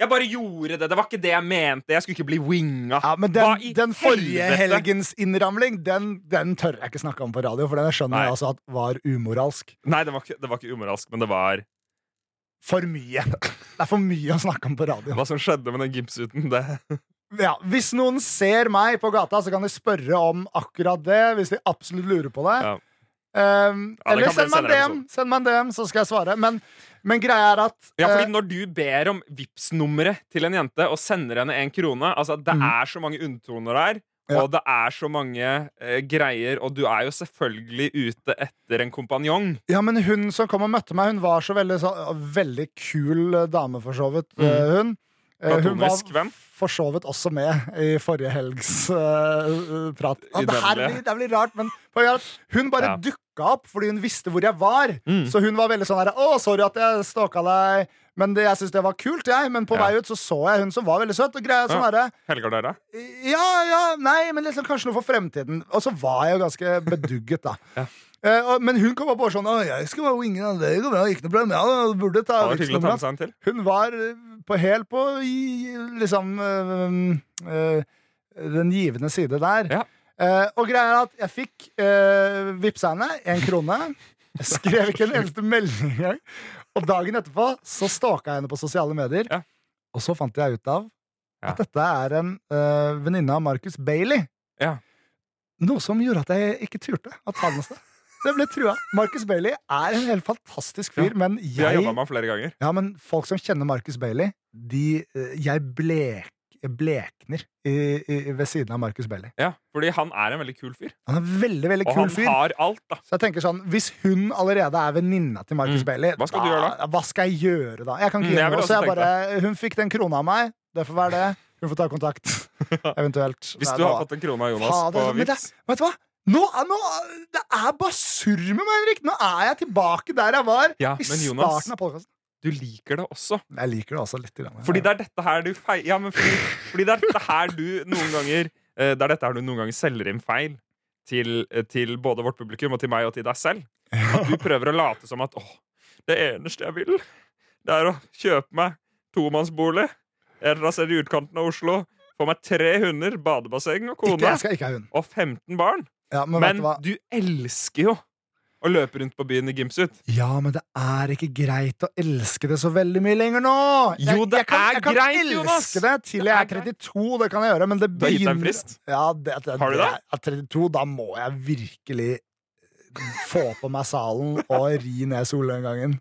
jeg bare gjorde det. Det var ikke det jeg mente. Jeg skulle ikke bli winga. Ja, men den, den forrige helvete? helgens innramling, den, den tør jeg ikke snakke om på radio, for den jeg skjønner jeg altså at var umoralsk. Nei, det var, ikke, det var ikke umoralsk, men det var For mye. Det er for mye å snakke om på radio. Hva som skjedde med den gipsuten. Det, Ja, hvis noen ser meg på gata, så kan de spørre om akkurat det. Hvis de absolutt lurer på det. Ja. Um, Ja, eller send meg DM, send meg en DM, så skal jeg svare. Men, men greia er at ja, fordi eh, Når du ber om vips nummeret til en jente og sender henne en krone altså Det mm. er så mange unntoner der. Ja. Og det er så mange uh, greier, og du er jo selvfølgelig ute etter en kompanjong. Ja, men hun som kom og møtte meg, hun var så veldig, så, veldig kul dame, for så vidt. Mm. Hun. Eh, hun var Platonisk venn. for så vidt også med i forrige helgs uh, prat. Ja, det, her det blir rart, men er hun bare Ja. dukka opp fordi hun visste hvor jeg var. Mm. Så hun var veldig sånn her Å, sorry at jeg stalka deg. Men det, jeg syns det var kult, jeg. Men på Ja. vei ut så så jeg hun som var veldig søt. Og greia er sånn Ja. herre Helgar dere? Ja, ja, nei, men liksom kanskje noe for fremtiden. Og så var jeg jo ganske bedugget, da. Ja. Eh, men hun kom bare sånn jeg skal være wingen Det går bra. Ikke noe problem. Ja, du burde ta til. Hun var eh, på helt på liksom eh, den givende side der. Ja. Og greia er at jeg fikk uh, vippsa henne én krone. Jeg skrev ikke en eneste melding engang. Og dagen etterpå så stalka jeg henne på sosiale medier. Ja. Og så fant jeg ut av at dette er en uh, venninne av Marcus Bailey. Ja. Noe som gjorde at jeg ikke turte å ta den av sted. Det ble trua. Marcus Bailey er en helt fantastisk fyr, Ja. men jeg, har jeg jobba med ham flere ganger. ja, men folk som kjenner Marcus Bailey, de, eh, jeg blek, blekner i, i, ved siden av Marcus Bailey. Ja, Fordi han er en veldig kul fyr. Han er veldig, veldig veldig Og kul han har alt, da. Så jeg tenker sånn, Hvis hun allerede er venninna til Marcus Mm. Bailey, Hva skal du gjøre da? Hva skal jeg gjøre da? Jeg kan ikke Mm, gjøre noe, så jeg bare, Hun fikk den krona av meg. Det får være det. Hun får ta kontakt. Eventuelt. Hvis du har fått en krone av Jonas Fader, på Vipps Vet du hva? Nå, er- nå, det er bare surr med meg, Henrik! Nå er jeg tilbake der jeg var Ja, i starten Jonas- av podkasten. Du liker det også. Jeg liker det også litt. Grann. Fordi det er dette her du feil... Ja, men fordi, fordi det er dette her du noen ganger eh, Det er dette her du noen ganger selger inn feil til, eh, til både vårt publikum og til meg og til deg selv. At du prøver å late som at 'Å, det eneste jeg vil, det er å kjøpe meg tomannsbolig eller altså i utkanten av Oslo. Få meg tre hunder, badebasseng og kone. ikke. Og 15 barn. Ja, men, Men du du elsker jo å løpe rundt på byen i gymsuit. Ja, men det er ikke greit å elske det så veldig mye lenger nå. Jo, det jeg kan, er jeg kan elske det til jeg er er 32, det kan jeg gjøre, men det Du har gitt deg en begynner frist. Ja, det, det, Har du det? Ja, 32, da må jeg virkelig få på meg salen og ri ned solnedgangen.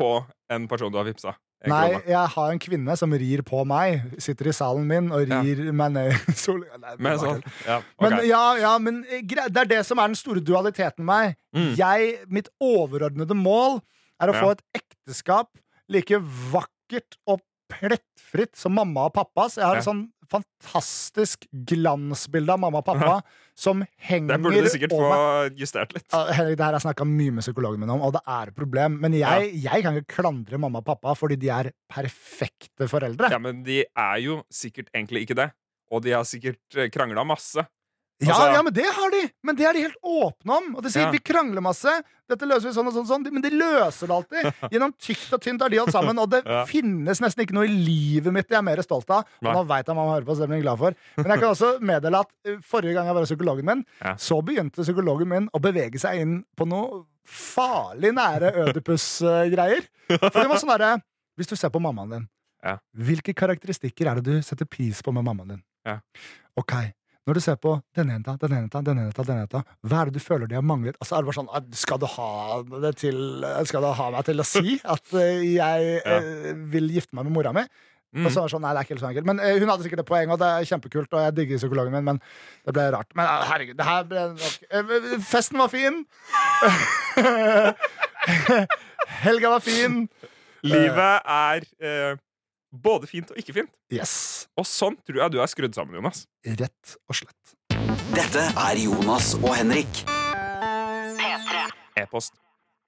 på en person du har vippsa. Nei, jeg har en kvinne som rir på meg, sitter i salen min og Ja. rir meg ned i solnedgangen. Men sånn, ja, okay. Men, ja, ja, men eh, det er det som er den store dualiteten med meg. Mm. Jeg, mitt overordnede mål er å Ja. få et ekteskap like vakkert og plettfritt som mamma og pappas. Jeg har et Ja. sånn fantastisk glansbilde av mamma og pappa som henger Det burde du sikkert over få justert litt. Ja, Henrik, det her har jeg snakka mye med psykologen min om, og det er et problem. Men jeg, jeg kan ikke klandre mamma og pappa fordi de er perfekte foreldre. Ja, Men de er jo sikkert egentlig ikke det. Og de har sikkert krangla masse. Ja, Altså- ja, men det har de! Men det er de helt åpne om. Og de sier Ja. vi krangler masse, dette løser vi sånn og sånn, sånn. Men de løser det alltid. Gjennom tykt og tynt har de holdt sammen. Og det Ja. finnes nesten ikke noe i livet mitt jeg er mer stolt av. Og nå veit jeg mamma hører på, så det blir jeg glad for. Men jeg kan også meddele at uh, forrige gang jeg var hos psykologen min, så begynte psykologen min å bevege seg inn på noe farlig nære Ødipus-greier. For det var sånn derre Hvis du ser på mammaen din, Ja. hvilke karakteristikker er det du setter pris på med mammaen din? Ja. Ok, når du ser på denne jenta, denne jenta, denne jenta, denne jenta, hva er det du føler de har manglet? Altså, er det bare sånn, «Ah, skal du ha det til Skal du ha meg til å si at eh, jeg Ja. eh, vil gifte meg med mora mi? Mm. Og så sånn, nei, det er ikke helt så enkelt Men eh, hun hadde sikkert et poeng, og det er kjempekult, og jeg digger psykologen min, men det ble rart. Men herregud, det her ble nok Festen var fin. Helga var fin. Livet er eh, både fint og ikke fint. Yes. Og sånn tror jeg du er skrudd sammen, Jonas. Rett og slett. Dette er Jonas og Henrik. P3. E-post.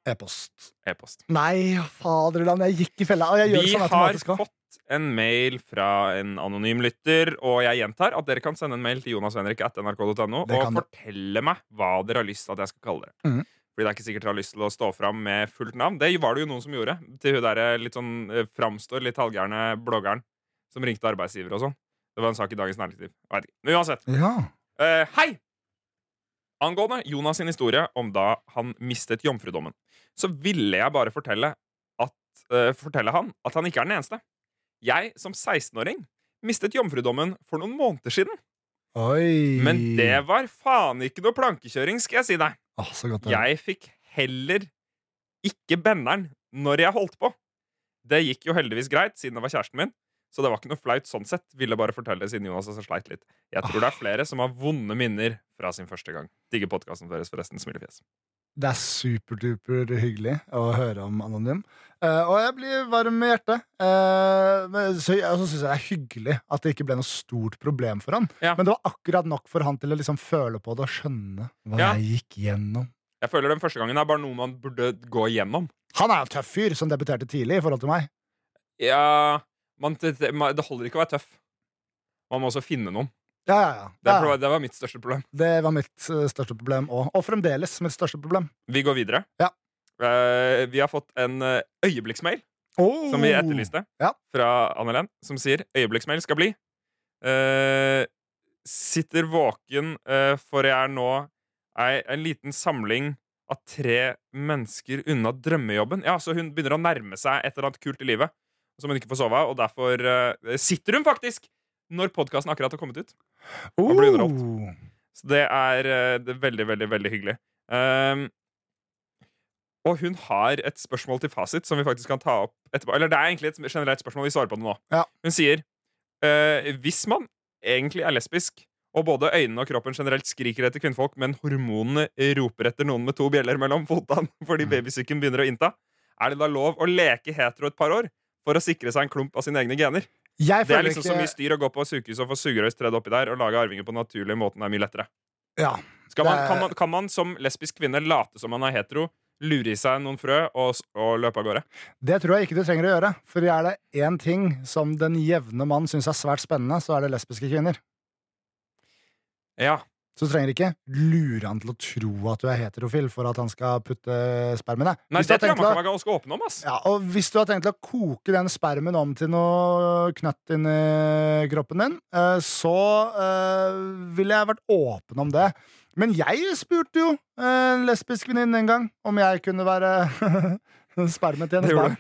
E-post. E-post. Nei, faderland, jeg gikk i fella. Jeg gjør det Vi sånn har fått en mail fra en anonym lytter, og jeg gjentar at dere kan sende en mail til jonashenrik.nrk.no og fortelle meg hva dere har lyst til at jeg skal kalle dere. Mhm. Fordi det er ikke sikkert dere har lyst til å stå fram med fullt navn. Det var det jo noen som gjorde. Til hun der litt sånn eh, framstår litt halvgærne bloggeren som ringte arbeidsgiver og sånn. Det var en sak i Dagens Næringsliv. Jeg vet ikke. Men uansett. Ja. Uh, hei! Angående Jonas sin historie om da han mistet jomfrudommen, så ville jeg bare fortelle, at, uh, fortelle han at han ikke er den eneste. Jeg, som 16-åring, mistet jomfrudommen for noen måneder siden. Oi. Men det var faen ikke noe plankekjøring, skal jeg si deg. Ah, så godt det er. Jeg fikk heller ikke benderen når jeg holdt på. Det gikk jo heldigvis greit, siden det var kjæresten min. Så det var ikke noe flaut sånn sett. Ville bare fortelle siden Jonas også sleit litt. Jeg tror det er flere som har vonde minner fra sin første gang. Digger podkasten deres, forresten. Smilefjes. Det er superduper hyggelig å høre om Anonym. Uh, og jeg blir varm i hjertet. Uh, men så altså, syns jeg det er hyggelig at det ikke ble noe stort problem for han. Ja. Men det var akkurat nok for han til å liksom føle på det og skjønne hva Ja. jeg gikk gjennom. Jeg føler den første gangen er bare noe man burde gå igjennom. Han er jo en tøff fyr som debuterte tidlig i forhold til meg. Ja, man, det, det det holder ikke å være tøff. Man må også finne noen. Ja, ja, ja. Det, er det var mitt største problem. Det var mitt eh, største problem òg. Og fremdeles mitt største problem. Vi går videre. Ja. Uh, vi har fått en eh, øyeblikksmail Oh. som vi etterlyste Ja. fra Anne-Len, som sier øyeblikksmail skal bli. Uh, sitter våken, uh, for jeg er nå ei, en liten samling av tre mennesker unna drømmejobben. Ja, Så hun begynner å nærme seg et eller annet kult i livet som hun ikke får sove av, og derfor sitter hun faktisk når podkasten akkurat har kommet ut. Og blir underholdt. Så det er, eh, det er veldig, veldig, veldig hyggelig. Um, og hun har et spørsmål til fasit som vi faktisk kan ta opp etterpå. Eller det er egentlig et generelt spørsmål. Vi svarer på det nå. Ja. Hun sier uh, hvis man egentlig er lesbisk, og både øynene og kroppen generelt skriker etter kvinnfolk, men hormonene roper etter noen med to bjeller mellom fotene fordi Mm. babysyken begynner å innta, er det da lov å leke hetero et par år for å sikre seg en klump av sine egne gener? Jeg Det er liksom liksom så mye styr å gå på sykehus og få sugerøys tredd oppi der og lage arvinger på den naturlige måten er mye lettere. ja. Skal man, kan, man, kan man som lesbisk kvinne late som man er hetero, lure i seg noen frø og, og løpe av gårde? Det tror jeg ikke du trenger å gjøre. For er det én ting som den jevne mann syns er svært spennende, så er det lesbiske kvinner. Ja. Så du trenger ikke lure han til å tro at du er heterofil for at han skal putte spermen i. Nei, det tror jeg man kan være ganske åpen om. ass Ja, og hvis du har tenkt å koke den spermen om til noe knøtt inni kroppen din, eh, så eh, ville jeg vært åpen om det. Men jeg spurte jo en lesbisk venninne en gang om jeg kunne være spermen til hennes barn.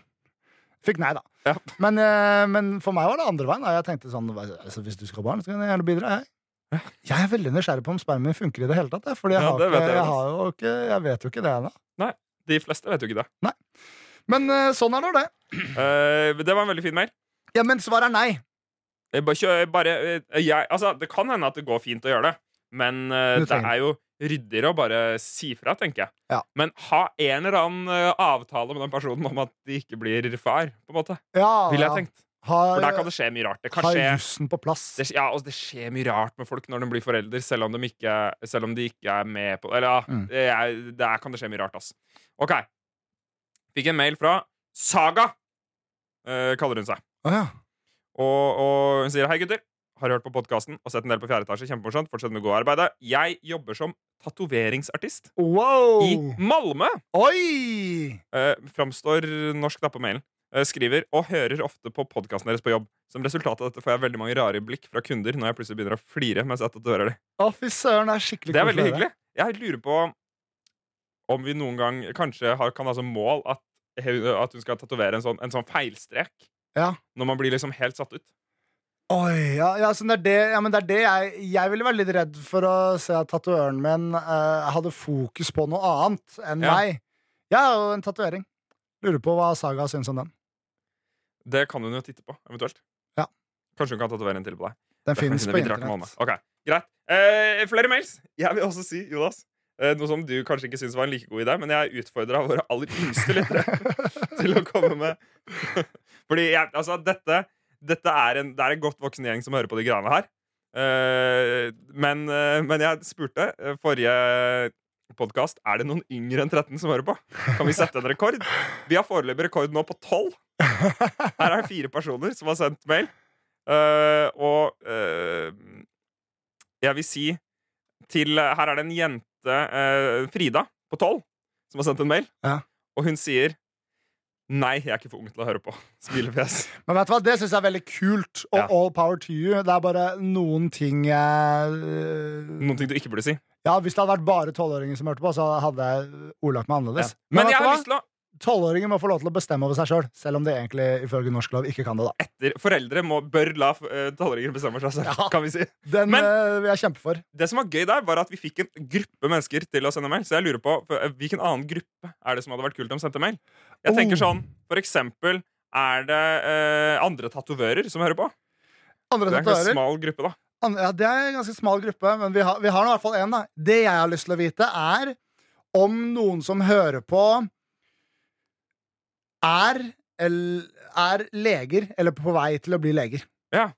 Fikk nei, da. Ja. Men, eh, men for meg var det andre veien. Jeg tenkte sånn, altså, Hvis du skal ha barn, så kan jeg gjerne bidra. Jeg. Jeg er veldig nysgjerrig på om spermen min funker i det hele tatt. For jeg, Ja, ikke, vet jeg jeg, jo ikke, jeg vet jo ikke det ennå. De fleste vet jo ikke det. Men eh, sånn er nå det. Uh, det var en veldig fin mail. Ja, Men svaret er nei. Bare, bare, eh, jeg, altså, det kan hende at det går fint å gjøre det, men uh, det er jo ryddigere å bare si fra, tenker jeg. Ja. Men ha en eller annen avtale med den personen om at de ikke blir far, på en måte. Ja, Ville jeg tenkt. Har, For der kan det skje mye rart. Det kan har skje jussen på plass. det, ja, og det skjer mye rart med folk når de blir foreldre, selv om de ikke, om de ikke er med på Eller ja, Mm. det er, der kan det skje mye rart, ass. OK. Fikk en mail fra Saga, eh, kaller hun seg. Å ja. Og, og hun sier hei, gutter. Har hørt på podkasten og sett en del på fjerde etasje. Kjempemorsomt. Fortsett med godt arbeid. Jeg jobber som tatoveringsartist Wow! i Malmö. Oi! Eh, framstår norsk da på mailen. Eh, skriver og hører ofte på podkasten deres på jobb. Som resultat av dette får jeg veldig mange rare blikk fra kunder når jeg plutselig begynner å flire mens jeg hører det. Å, fy søren, det er skikkelig Det er veldig hyggelig. Jeg lurer på om vi noen gang kanskje har, kan ha som mål at, at hun skal tatovere en, sånn, en sånn feilstrek. Ja. Når man blir liksom helt satt ut. Oi, ja, ja, så det er det, ja, men det er det jeg Jeg ville vært litt redd for å se at tatovøren min uh, hadde fokus på noe annet enn Ja. meg. Jeg har jo en tatovering. Lurer på hva Saga syns om den. Det kan hun jo titte på, eventuelt. Ja. Kanskje hun kan tatovere en til på deg. Den kanskje på internett. Okay. Greit. Eh, flere mails. Jeg vil også si, Jonas Eh, Noe som du kanskje ikke syns var en like god idé, men jeg utfordra våre aller yngste lyttere til å komme med Fordi jeg, altså, dette, dette er en, det er en godt voksen gjeng som hører på de greiene her. Eh, men, eh, men jeg spurte forrige podkast er det noen yngre enn 13 som hører på. Kan vi sette en rekord? Vi har foreløpig rekord nå på 12. Her er det fire personer som har sendt mail. uh, og uh, jeg vil si til Her er det en jente, uh, Frida, på 12, som har sendt en mail. Ja. Og hun sier Nei, jeg er ikke for ung til å høre på. Smilefjes. Men vet du hva, det syns jeg er veldig kult, og Ja. all power to you. Det er bare noen ting øh, Noen ting du ikke burde si. Ja, Hvis det hadde vært bare tolvåringer som hørte på, så hadde jeg ordlagt meg annerledes. Men Men jeg har lyst til å Tolvåringer må få lov til å bestemme over seg sjøl, selv, selv om de egentlig ifølge norsk lov ikke kan det. da etter Foreldre må, bør la eh, tolvåringer bestemme seg selv, Ja. kan vi si. Den Men- øh, vil jeg kjempe for. Det som var gøy der, var at vi fikk en gruppe mennesker til å sende mail. Så jeg lurer på for, eh, hvilken annen gruppe er det som hadde vært kult om sendte mail. Jeg tenker Oh. sånn, For eksempel er det eh, andre tatovører som hører på. Andre Det er en smal gruppe, da. Ja, det er en ganske smal gruppe, men vi har, vi har i hvert fall én. Det jeg har lyst til å vite, er om noen som hører på, er, er leger, eller på vei til å bli leger. Ja.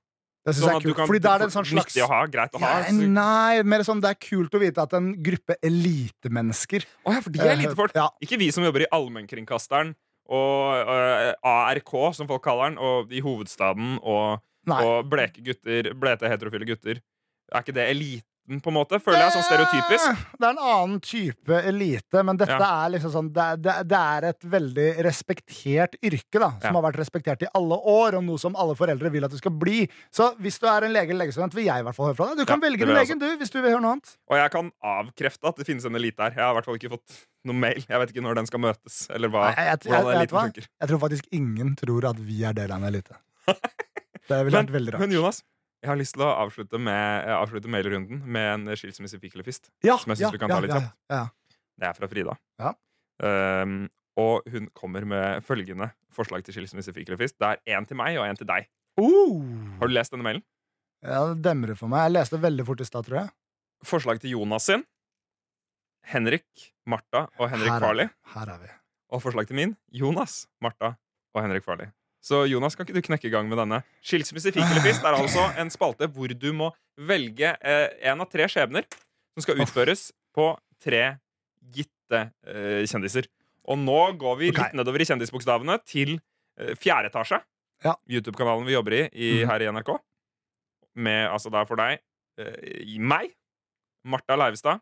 Det syns Sånn jeg er kult. kan Fordi da er det en sånn slags å ha, greit å ha. ja, Nei, mer sånn det er kult å vite at en gruppe elitemennesker Å ja, for de er elitefolk. lite. Ja, Ikke vi som jobber i allmennkringkasteren og uh, ARK, som folk kaller den, og i hovedstaden og, og bleke gutter, blete heterofile gutter. Er ikke det eliten, på en måte? Føler jeg, sånn stereotypisk. Eh, Det er en annen type elite, men dette Ja. er liksom sånn det, det, det er et veldig respektert yrke, da. Som Ja. har vært respektert i alle år, og noe som alle foreldre vil at du skal bli. Så hvis du er en lege eller legestudent, vil jeg i hvert fall høre fra deg. Du kan Ja, velge den legen, du, hvis du vil høre noe annet. Og jeg kan avkrefte at det finnes en elite her. Jeg har i hvert fall ikke fått noen mail. Jeg vet ikke når den skal møtes, eller hva, Nei, jeg- jeg- hvordan eliten funker. Jeg tror faktisk ingen tror at vi er del av en elite. Det ville vært veldig rart. men Jonas, jeg har lyst til å avslutte, med, eh, avslutte mailrunden med en skilsmissefiklefist. ja, som jeg synes ja, vi kan ta litt ja, kjapt. ja. Det er fra Frida. Ja. Um, og hun kommer med følgende forslag til skilsmissefiklefist. Det er én til meg og én til deg. Uh, Har du lest denne mailen? ja, det demrer for meg. Jeg leste veldig fort i stad, tror jeg. Forslag til Jonas sin. Henrik, Martha og Henrik Her er Farley. Her er vi. Og forslag til min Jonas, Martha og Henrik Farley. Så Jonas, kan ikke du knekke i gang med denne? Skilsmisse fikk eller fist er altså en spalte hvor du må velge eh, en av tre skjebner som skal utføres på tre gitte eh, kjendiser. Og nå går vi litt litt nedover i kjendisbokstavene til eh, fjerde etasje. Ja. YouTube-kanalen vi jobber i, i Mhm. her i NRK. Med altså da for deg eh, meg, Martha Leivestad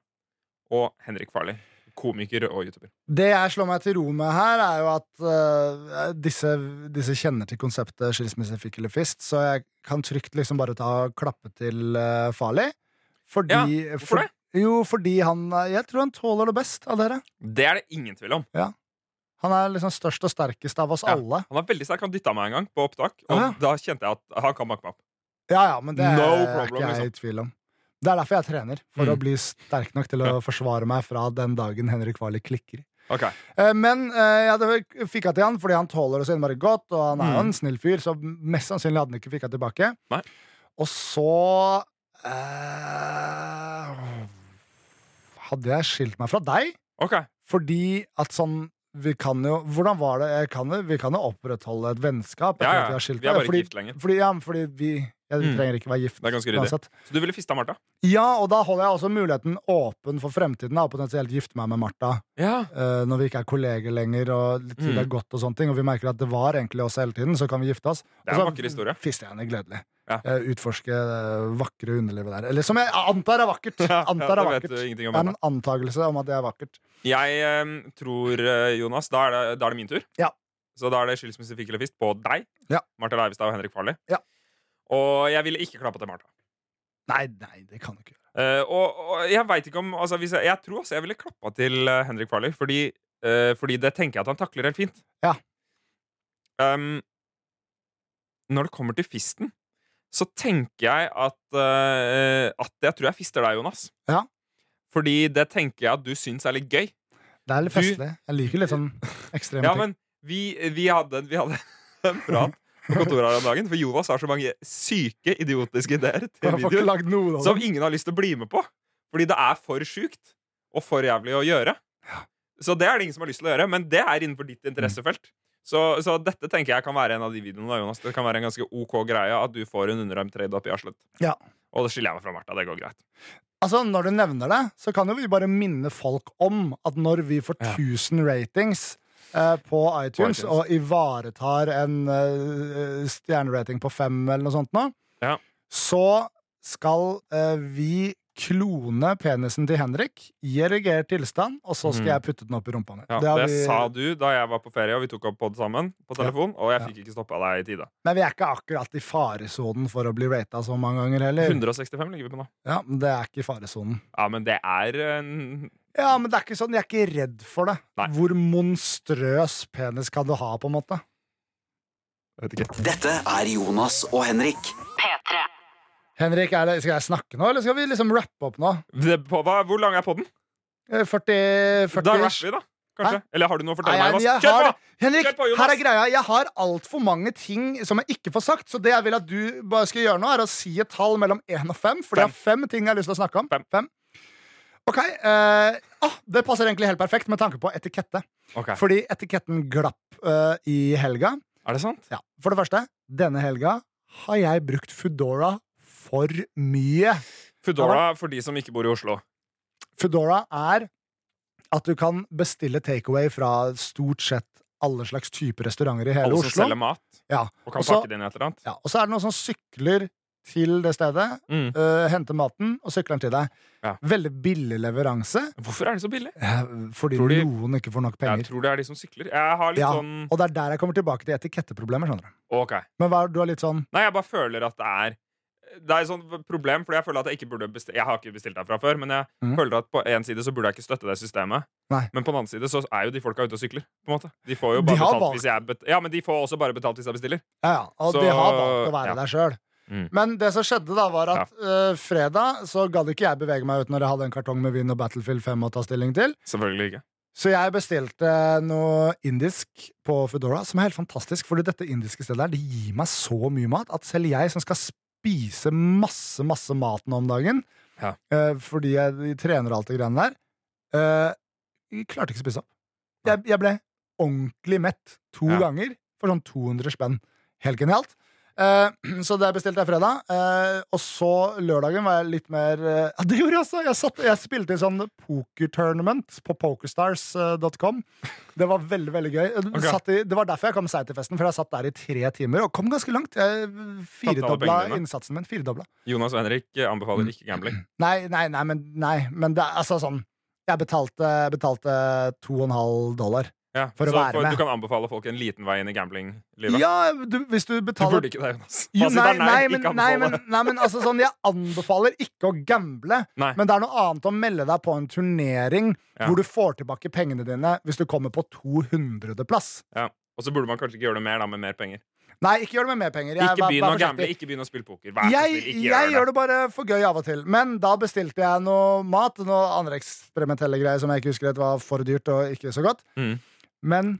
og Henrik Farley. Komiker og YouTuber. Det jeg slår meg til ro med her, er jo at uh, disse, disse kjenner til konseptet skilsmisse, fikk eller fist, så jeg kan trygt liksom bare ta klappe til uh, Farley. Fordi Ja, hvorfor det? Jo, fordi han øh, Jeg tror han tåler det best av dere. Det er det ingen tvil om. Han er liksom størst og sterkest av oss Ja. alle. Han var veldig sterk, han dytta meg en gang på opptak, og Ja. da kjente jeg at han kan banke meg opp. Ja, ja, men det No er problem, ikke jeg liksom. i tvil om. Det er derfor jeg trener. For Mm. å bli sterk nok til å forsvare meg fra den dagen Henrik Wali klikker. Ok, Eh, Men eh, jeg fikk til han fordi han tåler det så innmari godt, og han er jo Mm. en snill fyr, så mest sannsynlig hadde han ikke fikka tilbake. Nei. Og så eh, Hadde jeg skilt meg fra deg, ok fordi at sånn vi kan jo Hvordan var det? Kan, vi, vi kan jo opprettholde et vennskap. Ja, ja. Vi, har skilt Vi er bare ikke gift lenger. Fordi, ja, fordi vi, vi Mm. trenger ikke være gift. Det er ganske ryddig. Så du ville fista Martha? Ja, og da holder jeg også muligheten åpen for fremtiden. Da, og potensielt gifte meg med Martha Ja. uh, når vi ikke er kolleger lenger, og litt tid Mm. er gått, og sånne ting, og vi merker at det var egentlig oss hele tiden, så kan vi gifte oss. Det er en vakker historie. Fister jeg henne gledelig. Ja. Uh, utforske det vakre underlivet der. Eller som jeg antar er vakkert. Antar er vakkert. Det er en antakelse om at det er vakkert. Jeg eh, tror, eh, Jonas, da er, det, da er det min tur. Ja. Så da er det skilsmisse fikk eller fist på deg, Ja. Martha Leivestad og Henrik Farley. Ja. Og jeg ville ikke klappa til Martha. Nei, nei, det kan du ikke. Eh, og, og jeg vet ikke om altså, jeg, jeg tror også jeg ville klappa til eh, Henrik Farley, fordi, uh, fordi det tenker jeg at han takler helt fint. Ja. Um, når det kommer til fisten, så tenker jeg at uh, At jeg tror jeg fister deg, Jonas. Ja. Fordi det tenker jeg at du syns er litt gøy. Det er litt festlig. Jeg liker litt sånn ekstreme Ja, ting. men vi, vi, hadde, vi hadde en prat på kontoret her om dagen, for Jonas har så mange syke, idiotiske ideer til videoer noe som ingen har lyst til å bli med på. Fordi det er for sjukt. og for jævlig å gjøre. Så det er det ingen som har lyst til å gjøre, men det er innenfor ditt interessefelt. Så, så dette tenker jeg kan være en av de videoene. Jonas Det kan være en ganske ok greie at du får en underarm trade up i Aslett. Ja. Og det skiller jeg meg fra Martha. Det går greit. Altså, Når du nevner det, så kan jo vi bare minne folk om at når vi får Ja. 1000 ratings på iTunes, iTunes. og ivaretar en eh, stjernerating på fem eller noe sånt nå, Ja. så skal eh, vi klone penisen til Henrik i erigert tilstand, og så skal mm. jeg putte den opp i rumpa mi. Ja, Det det vi- sa du da jeg var på ferie og vi tok opp pod sammen på telefon, og jeg Ja. fikk ikke stoppa deg i tide. Men vi er ikke akkurat i faresonen for å bli rata så mange ganger heller. 165 ligger vi på nå. Ja, men Det er ikke i faresonen. Ja, men det er en Ja, men det er ikke sånn, jeg er ikke redd for det. Nei. Hvor monstrøs penis kan du ha, på en måte? Jeg vet ikke. Dette er Jonas og Henrik. P3. Henrik, er det, skal jeg snakke nå, eller skal vi liksom rappe opp nå? Det, på, hva, hvor lang er podden? Eh, 40, 40 Da rapper vi, da. Kanskje? Eller har du noe å Nei, fortelle meg? Kjør har, på! Henrik, Kjør på, Jonas! her er greia. Jeg har altfor mange ting som jeg ikke får sagt. Så det jeg vil at du bare skal gjøre nå, er å si et tall mellom én og fem. For det er fem ting jeg har lyst til å snakke om. Fem. Ok, Uh, ah, Det passer egentlig helt perfekt med tanke på etikette. Okay. Fordi etiketten glapp uh, i helga. Er det sant? Ja, For det første, denne helga har jeg brukt Foodora for mye. Foodora for de som ikke bor i Oslo. Foodora er at du kan bestille takeaway fra stort sett alle slags typer restauranter i hele Oslo. Alle som Oslo. selger mat Ja. og kan Også, pakke det inn et eller annet. Ja, og så er det noen som sykler til det stedet, Mm. uh, henter maten og sykler den til deg. Ja. Veldig billig leveranse, Hvorfor er det så billig? eh, fordi de- noen ikke får nok penger. Jeg tror det er de som sykler. Jeg har litt Ja, sånn Og det er der jeg kommer tilbake til etiketteproblemer. skjønner du Ok. Men hva, du har litt sånn Nei, jeg bare føler at det er Det er et sånt problem, fordi jeg føler at jeg ikke burde bestille Jeg har ikke bestilt derfra før, men jeg mm. føler at på en side så burde jeg ikke støtte det systemet. Nei. Men på den annen side så er jo de folka ute og sykler. På en måte De får jo bare betalt valgt- hvis jeg bet Ja, men de får også bare betalt hvis jeg bestiller. Ja, ja, og Så- de har valgt å være ja. der sjøl. Mm. Men det som skjedde da, var at øh, fredag så gadd ikke jeg bevege meg ut når jeg hadde en kartong med vin og Battlefield 5 å ta stilling til. Selvfølgelig ikke. Så jeg bestilte noe indisk på Foodora, som er helt fantastisk. Fordi dette indiske stedet her, det gir meg så mye mat at selv jeg som skal spise masse, masse mat nå om dagen, Ja. uh, fordi jeg trener og alt det greiene der, uh, klarte ikke å spise opp. Jeg, jeg ble ordentlig mett to Ja. ganger for sånn 200 spenn. Helt genialt. Eh, så det bestilte jeg fredag. Eh, og så lørdagen var jeg litt mer eh, Ja, det gjorde jeg også! Jeg, satt, jeg spilte i sånn pokertournament på pokerstars.com. Det var veldig veldig gøy. Okay. Satt i, det var derfor jeg kom seigt til festen, for jeg satt der i tre timer og kom ganske langt. Jeg firedobla innsatsen min. Firedobla. Jonas og Henrik anbefaler ikke gambling. Nei, nei, nei, men, nei, men det er altså sånn Jeg betalte, betalte 2,5 dollar. Ja, For å være for, med. Du kan anbefale folk en liten vei inn i gamblinglivet. Ja, du, hvis du betaler Du burde ikke det, Jonas. Jo, nei, nei, nei, men, nei, men, nei, men altså sånn, jeg anbefaler ikke å gamble. Men det er noe annet å melde deg på en turnering Ja. hvor du får tilbake pengene dine hvis du kommer på 200.-plass. Ja. Og så burde man kanskje ikke gjøre det mer da med mer penger. Nei, ikke gjør det med mer penger. Jeg- Ikke begynn å gamble, ikke begynn å spille poker. Vær Jeg, snill, ikke jeg gjør gjør det. det bare for gøy av og til. Men da bestilte jeg noe mat. Noe andre eksperimentelle greier som jeg ikke husker at var for dyrt og ikke så godt. Mm. Men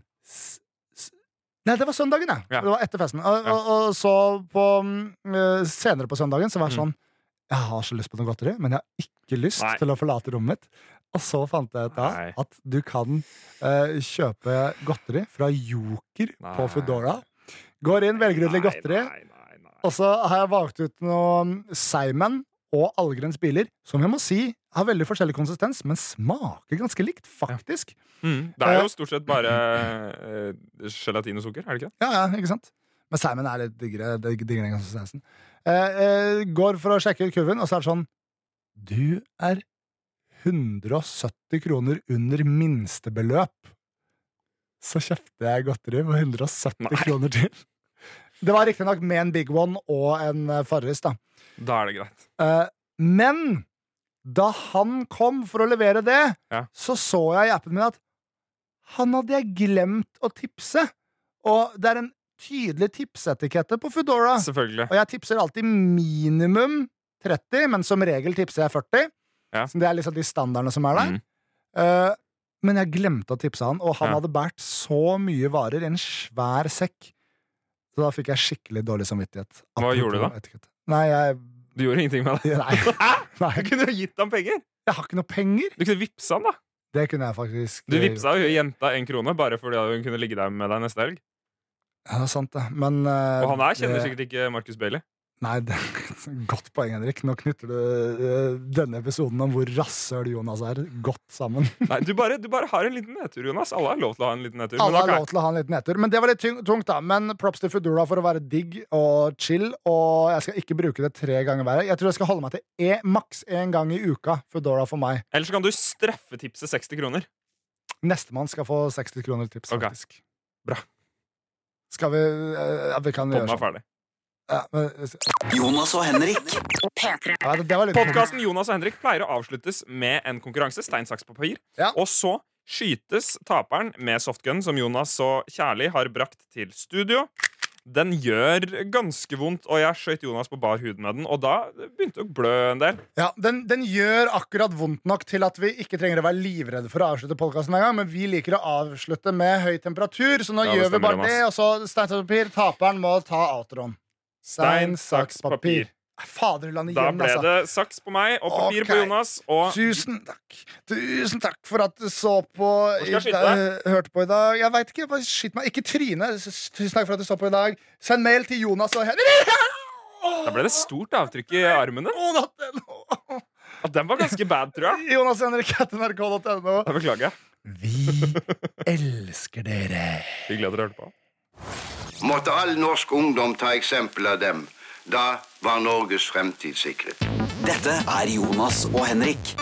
Nei, det var søndagen, ja. Ja. Det var etter festen. Og, og, og så på eh, senere på søndagen så var jeg Mm. sånn Jeg har så lyst på noe godteri, men jeg har ikke lyst Nei. til å forlate rommet mitt. Og så fant jeg ut da at du kan uh, kjøpe godteri fra Joker på Nei. Foodora. Går inn, velger ut litt godteri. nei, nei, nei. Og så har jeg valgt ut noe Seimen og Allgrens biler, som jeg må si har veldig forskjellig konsistens, men smaker ganske likt, faktisk. Mm. Det er jo stort sett bare uh, gelatin og sukker, er det ikke det? Ja, ja, ikke sant? Men Simon er litt diggere, digg- diggere den konsistensen. Uh, uh, går for å sjekke ut kurven, og så er det sånn Du er 170 kroner under minstebeløp. Så kjøpte jeg godteri for 170 Nei. kroner til. Det var riktignok med en Big One og en eh, Farris, da. Da er det greit. Eh, men da han kom for å levere det, Ja. så så jeg i appen min at han hadde jeg glemt å tipse. Og det er en tydelig tipseetikette på Foodora. Og jeg tipser alltid minimum 30, men som regel tipser jeg 40. Ja. Så det er liksom de standardene som er der. Mm. Uh, men jeg glemte å tipse han, og han Ja. hadde båret så mye varer i en svær sekk. Så da fikk jeg skikkelig dårlig samvittighet. Hva gjorde du da? Etikette. Nei, jeg Du gjorde ingenting med det. Nei. Hæ? Nei. Du kunne jo gitt ham penger! Jeg har ikke noe penger. Du kunne vippsa han, da. Det kunne jeg faktisk Du eh, vippsa jo jenta en krone bare fordi hun kunne ligge der med deg neste helg. Ja, det er sant, det. Men uh, Og han her kjenner det- sikkert ikke Marcus Bailey. Nei, det er et Godt poeng, Henrik. Nå knytter du eh, denne episoden om hvor rasshøl Jonas er, godt sammen. Nei, du bare, du bare har en liten nedtur, Jonas. Alle har lov til å ha en liten nedtur. Alle har lov til å ha en liten nedtur. Men det var litt tungt, da. Men props til Foodora for å være digg og chill. Og jeg skal ikke bruke det tre ganger hver. Jeg tror jeg skal holde meg til e, maks én gang i uka. Foodora for meg. Ellers så kan du straffetipse 60 kroner. Nestemann skal få 60 kroner tips, Ok. Okay. Bra. Skal vi eh, ja, Vi kan Podden gjøre sånn. Ja, men, Jonas og Henrik. P3. ja, det var litt Podkasten Jonas og Henrik pleier å avsluttes med en konkurranse. Stein, saks, papir. Ja. Og så skytes taperen med softgun, som Jonas så kjærlig har brakt til studio. Den gjør ganske vondt, og jeg skøyt Jonas på bar hud med den. Og da begynte det å blø en del. Ja, den, den gjør akkurat vondt nok til at vi ikke trenger å være livredde for å avslutte podkasten hver gang, men vi liker å avslutte med høy temperatur, så nå Ja, det gjør vi stemmer, bare det. Og så stein, saks, papir. Taperen må ta outroen. Stein, saks, papir. Faderland Da ble altså. det saks på meg og papir okay. på Jonas. Og Tusen takk. Tusen takk for at du så på Hvor skal jeg i skyte deg? hørte på i dag. Jeg veit ikke. Bare skyt meg. Ikke Trine Tusen takk for at du så på i dag. Send mail til Jonas og Henrik. da ble det stort avtrykk i armene. Ja, den var ganske bad, tror jeg. Jonas Henrik nrk.no. Beklager. Vi elsker dere. Hyggelig at dere hørte på. Måtte all norsk ungdom ta eksempel av dem. Da var Norges fremtid sikret. Dette er Jonas og Henrik.